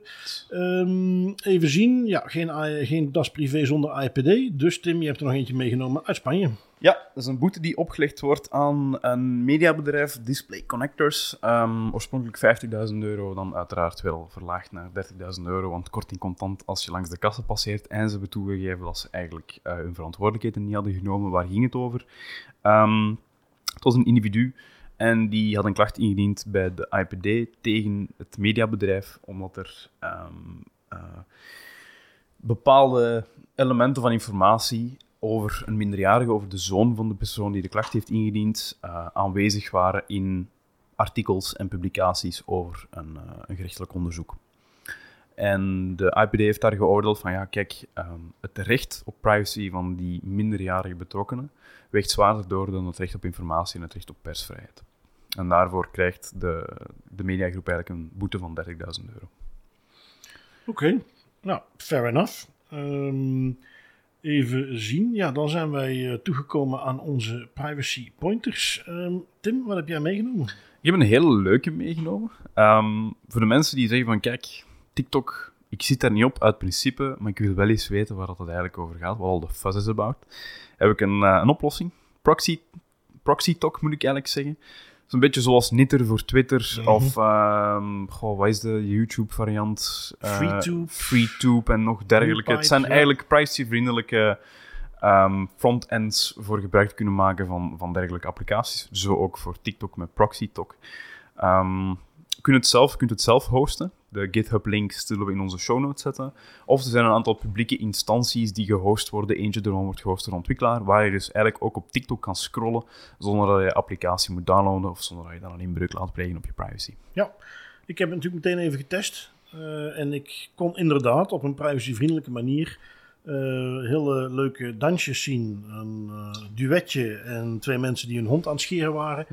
Um, even zien. Ja, geen, geen das privé zonder AIPD. Dus Tim, je hebt er nog eentje meegenomen uit Spanje. Ja, dat is een boete die opgelegd wordt aan een mediabedrijf, Display Connectors. Um, oorspronkelijk 50.000 euro, dan uiteraard wel verlaagd naar 30.000 euro, want korting contant als je langs de kassen passeert. En ze hebben toegegeven dat ze eigenlijk uh, hun verantwoordelijkheden niet hadden genomen. Waar ging het over? Um, het was een individu en die had een klacht ingediend bij de IPD tegen het mediabedrijf, omdat er um, uh, bepaalde elementen van informatie over een minderjarige, over de zoon van de persoon die de klacht heeft ingediend, uh, aanwezig waren in artikels en publicaties over een, uh, een, gerechtelijk onderzoek. En de IPD heeft daar geoordeeld van, ja, kijk, um, het recht op privacy van die minderjarige betrokkenen weegt zwaarder door dan het recht op informatie en het recht op persvrijheid. En daarvoor krijgt de, de mediagroep eigenlijk een boete van 30.000 euro. Oké, nou, fair enough. Um, even zien. Ja, dan zijn wij uh, toegekomen aan onze privacy pointers. Um, Tim, wat heb jij meegenomen? Ik heb een hele leuke meegenomen. Um, voor de mensen die zeggen van, kijk, TikTok, ik zit daar niet op uit principe, maar ik wil wel eens weten waar het eigenlijk over gaat, wat al de fuzz is about, heb ik een, uh, een oplossing. Proxy, Proxy Talk moet ik eigenlijk zeggen is een beetje zoals Nitter voor Twitter. Mm -hmm. Of, um, goh, wat is de YouTube-variant? Uh, FreeTube. FreeTube en nog dergelijke. Het zijn ja. eigenlijk privacy-vriendelijke um, front-ends voor gebruik te kunnen maken van, van dergelijke applicaties. Zo ook voor TikTok met ProxyTalk. Um, je kunt het zelf, kunt het zelf hosten. De GitHub-link zullen we in onze show notes zetten. Of er zijn een aantal publieke instanties die gehost worden. Eentje ervan wordt gehost door ontwikkelaar, waar je dus eigenlijk ook op TikTok kan scrollen zonder dat je applicatie moet downloaden of zonder dat je dan een inbreuk laat plegen op je privacy. Ja, ik heb het natuurlijk meteen even getest. Uh, en ik kon inderdaad op een privacyvriendelijke manier hele leuke dansjes zien. Een uh, duetje en twee mensen die hun hond aan het scheren waren.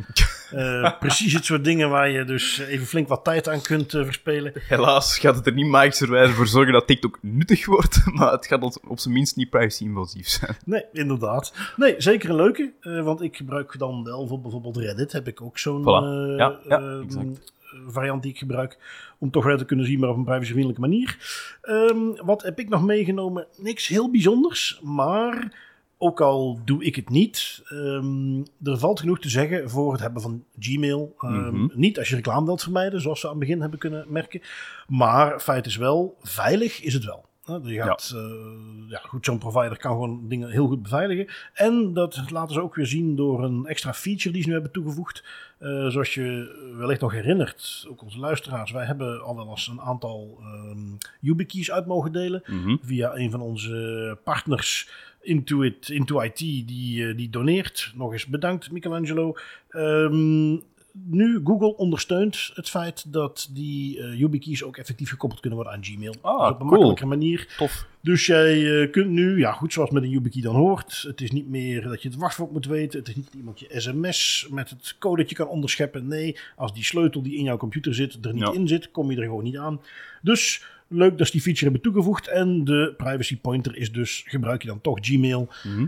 Uh, <laughs> precies het soort dingen waar je dus even flink wat tijd aan kunt verspelen. Helaas gaat het er niet magischderwijze voor zorgen dat TikTok nuttig wordt, <laughs> maar het gaat op zijn minst niet privacy-invasief zijn. Nee, inderdaad. Nee, zeker een leuke, want ik gebruik dan wel voor bijvoorbeeld Reddit, heb ik ook zo'n voilà. ja, ja, exact variant die ik gebruik. Om toch wel te kunnen zien, maar op een privacyvriendelijke manier. Um, wat heb ik nog meegenomen? Niks heel bijzonders, maar ook al doe ik het niet, um, er valt genoeg te zeggen voor het hebben van Gmail. Um, mm -hmm. Niet als je reclame wilt vermijden, zoals we aan het begin hebben kunnen merken. Maar feit is wel, veilig is het wel. Gaat, ja. Uh, ja, goed, zo'n provider kan gewoon dingen heel goed beveiligen. En dat laten ze ook weer zien door een extra feature die ze nu hebben toegevoegd. Uh, zoals je wellicht nog herinnert, ook onze luisteraars, wij hebben al wel eens een aantal um, YubiKeys uit mogen delen. Mm -hmm. Via een van onze partners, Intuit, Into IT, die, uh, die doneert. Nog eens bedankt, Michelangelo. Um, nu, Google ondersteunt het feit dat die uh, YubiKeys ook effectief gekoppeld kunnen worden aan Gmail. Ah, dus op een cool. makkelijke manier. Tof. Dus jij uh, kunt nu, ja goed, zoals met een YubiKey dan hoort. Het is niet meer dat je het wachtwoord moet weten. Het is niet dat iemand je sms met het codetje kan onderscheppen. Nee, als die sleutel die in jouw computer zit er niet Ja. in zit, kom je er gewoon niet aan. Dus leuk dat ze die feature hebben toegevoegd. En de privacy pointer is dus, gebruik je dan toch Gmail. Mhm.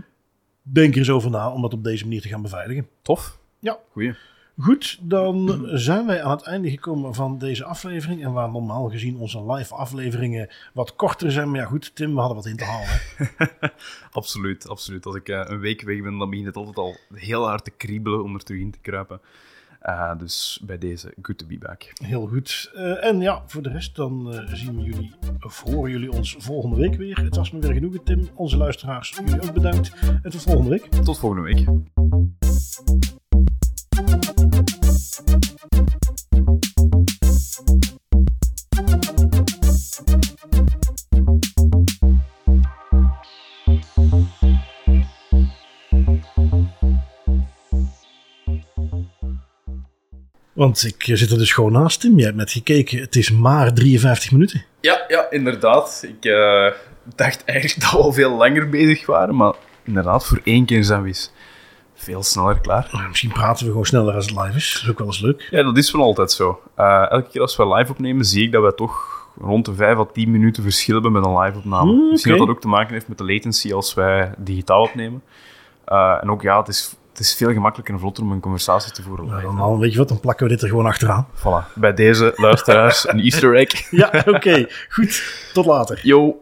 Denk er eens over na om dat op deze manier te gaan beveiligen. Tof. Ja. Goeie. Goed, dan zijn wij aan het einde gekomen van deze aflevering. En waar normaal gezien onze live afleveringen wat korter zijn. Maar ja, goed, Tim, we hadden wat in te halen. <laughs> absoluut, absoluut. Als ik eh, een week weg ben, dan begint het altijd al heel hard te kriebelen om er terug in te kruipen. Eh, dus bij deze, good to be back. Heel goed. Eh, en ja, voor de rest dan zien we jullie, of horen jullie ons volgende week weer. Het was me weer genoegen, Tim. Onze luisteraars, jullie ook bedankt. En tot volgende week. Tot volgende week. Want ik zit er dus gewoon naast, Tim. Jij hebt net gekeken. Het is maar 53 minuten. Ja, ja, inderdaad. Ik eh, dacht eigenlijk dat we al veel langer bezig waren, maar inderdaad, voor één keer zijn we eens veel sneller klaar. Nou, misschien praten we gewoon sneller als het live is. Dat is ook wel eens leuk. Ja, dat is wel altijd zo. Eh, elke keer als we live opnemen, zie ik dat we toch rond de 5 à 10 minuten verschil hebben met een live-opname. Mm, Misschien oké. dat dat ook te maken heeft met de latency als wij digitaal opnemen. Eh, en ook ja, het is, is veel gemakkelijker en vlotter om een conversatie te voeren. Dan, dan weet je wat, dan plakken we dit er gewoon achteraan. Voilà. Bij deze luisteraars een easter egg. <laughs> Ja, oké. Goed. Tot later. Yo.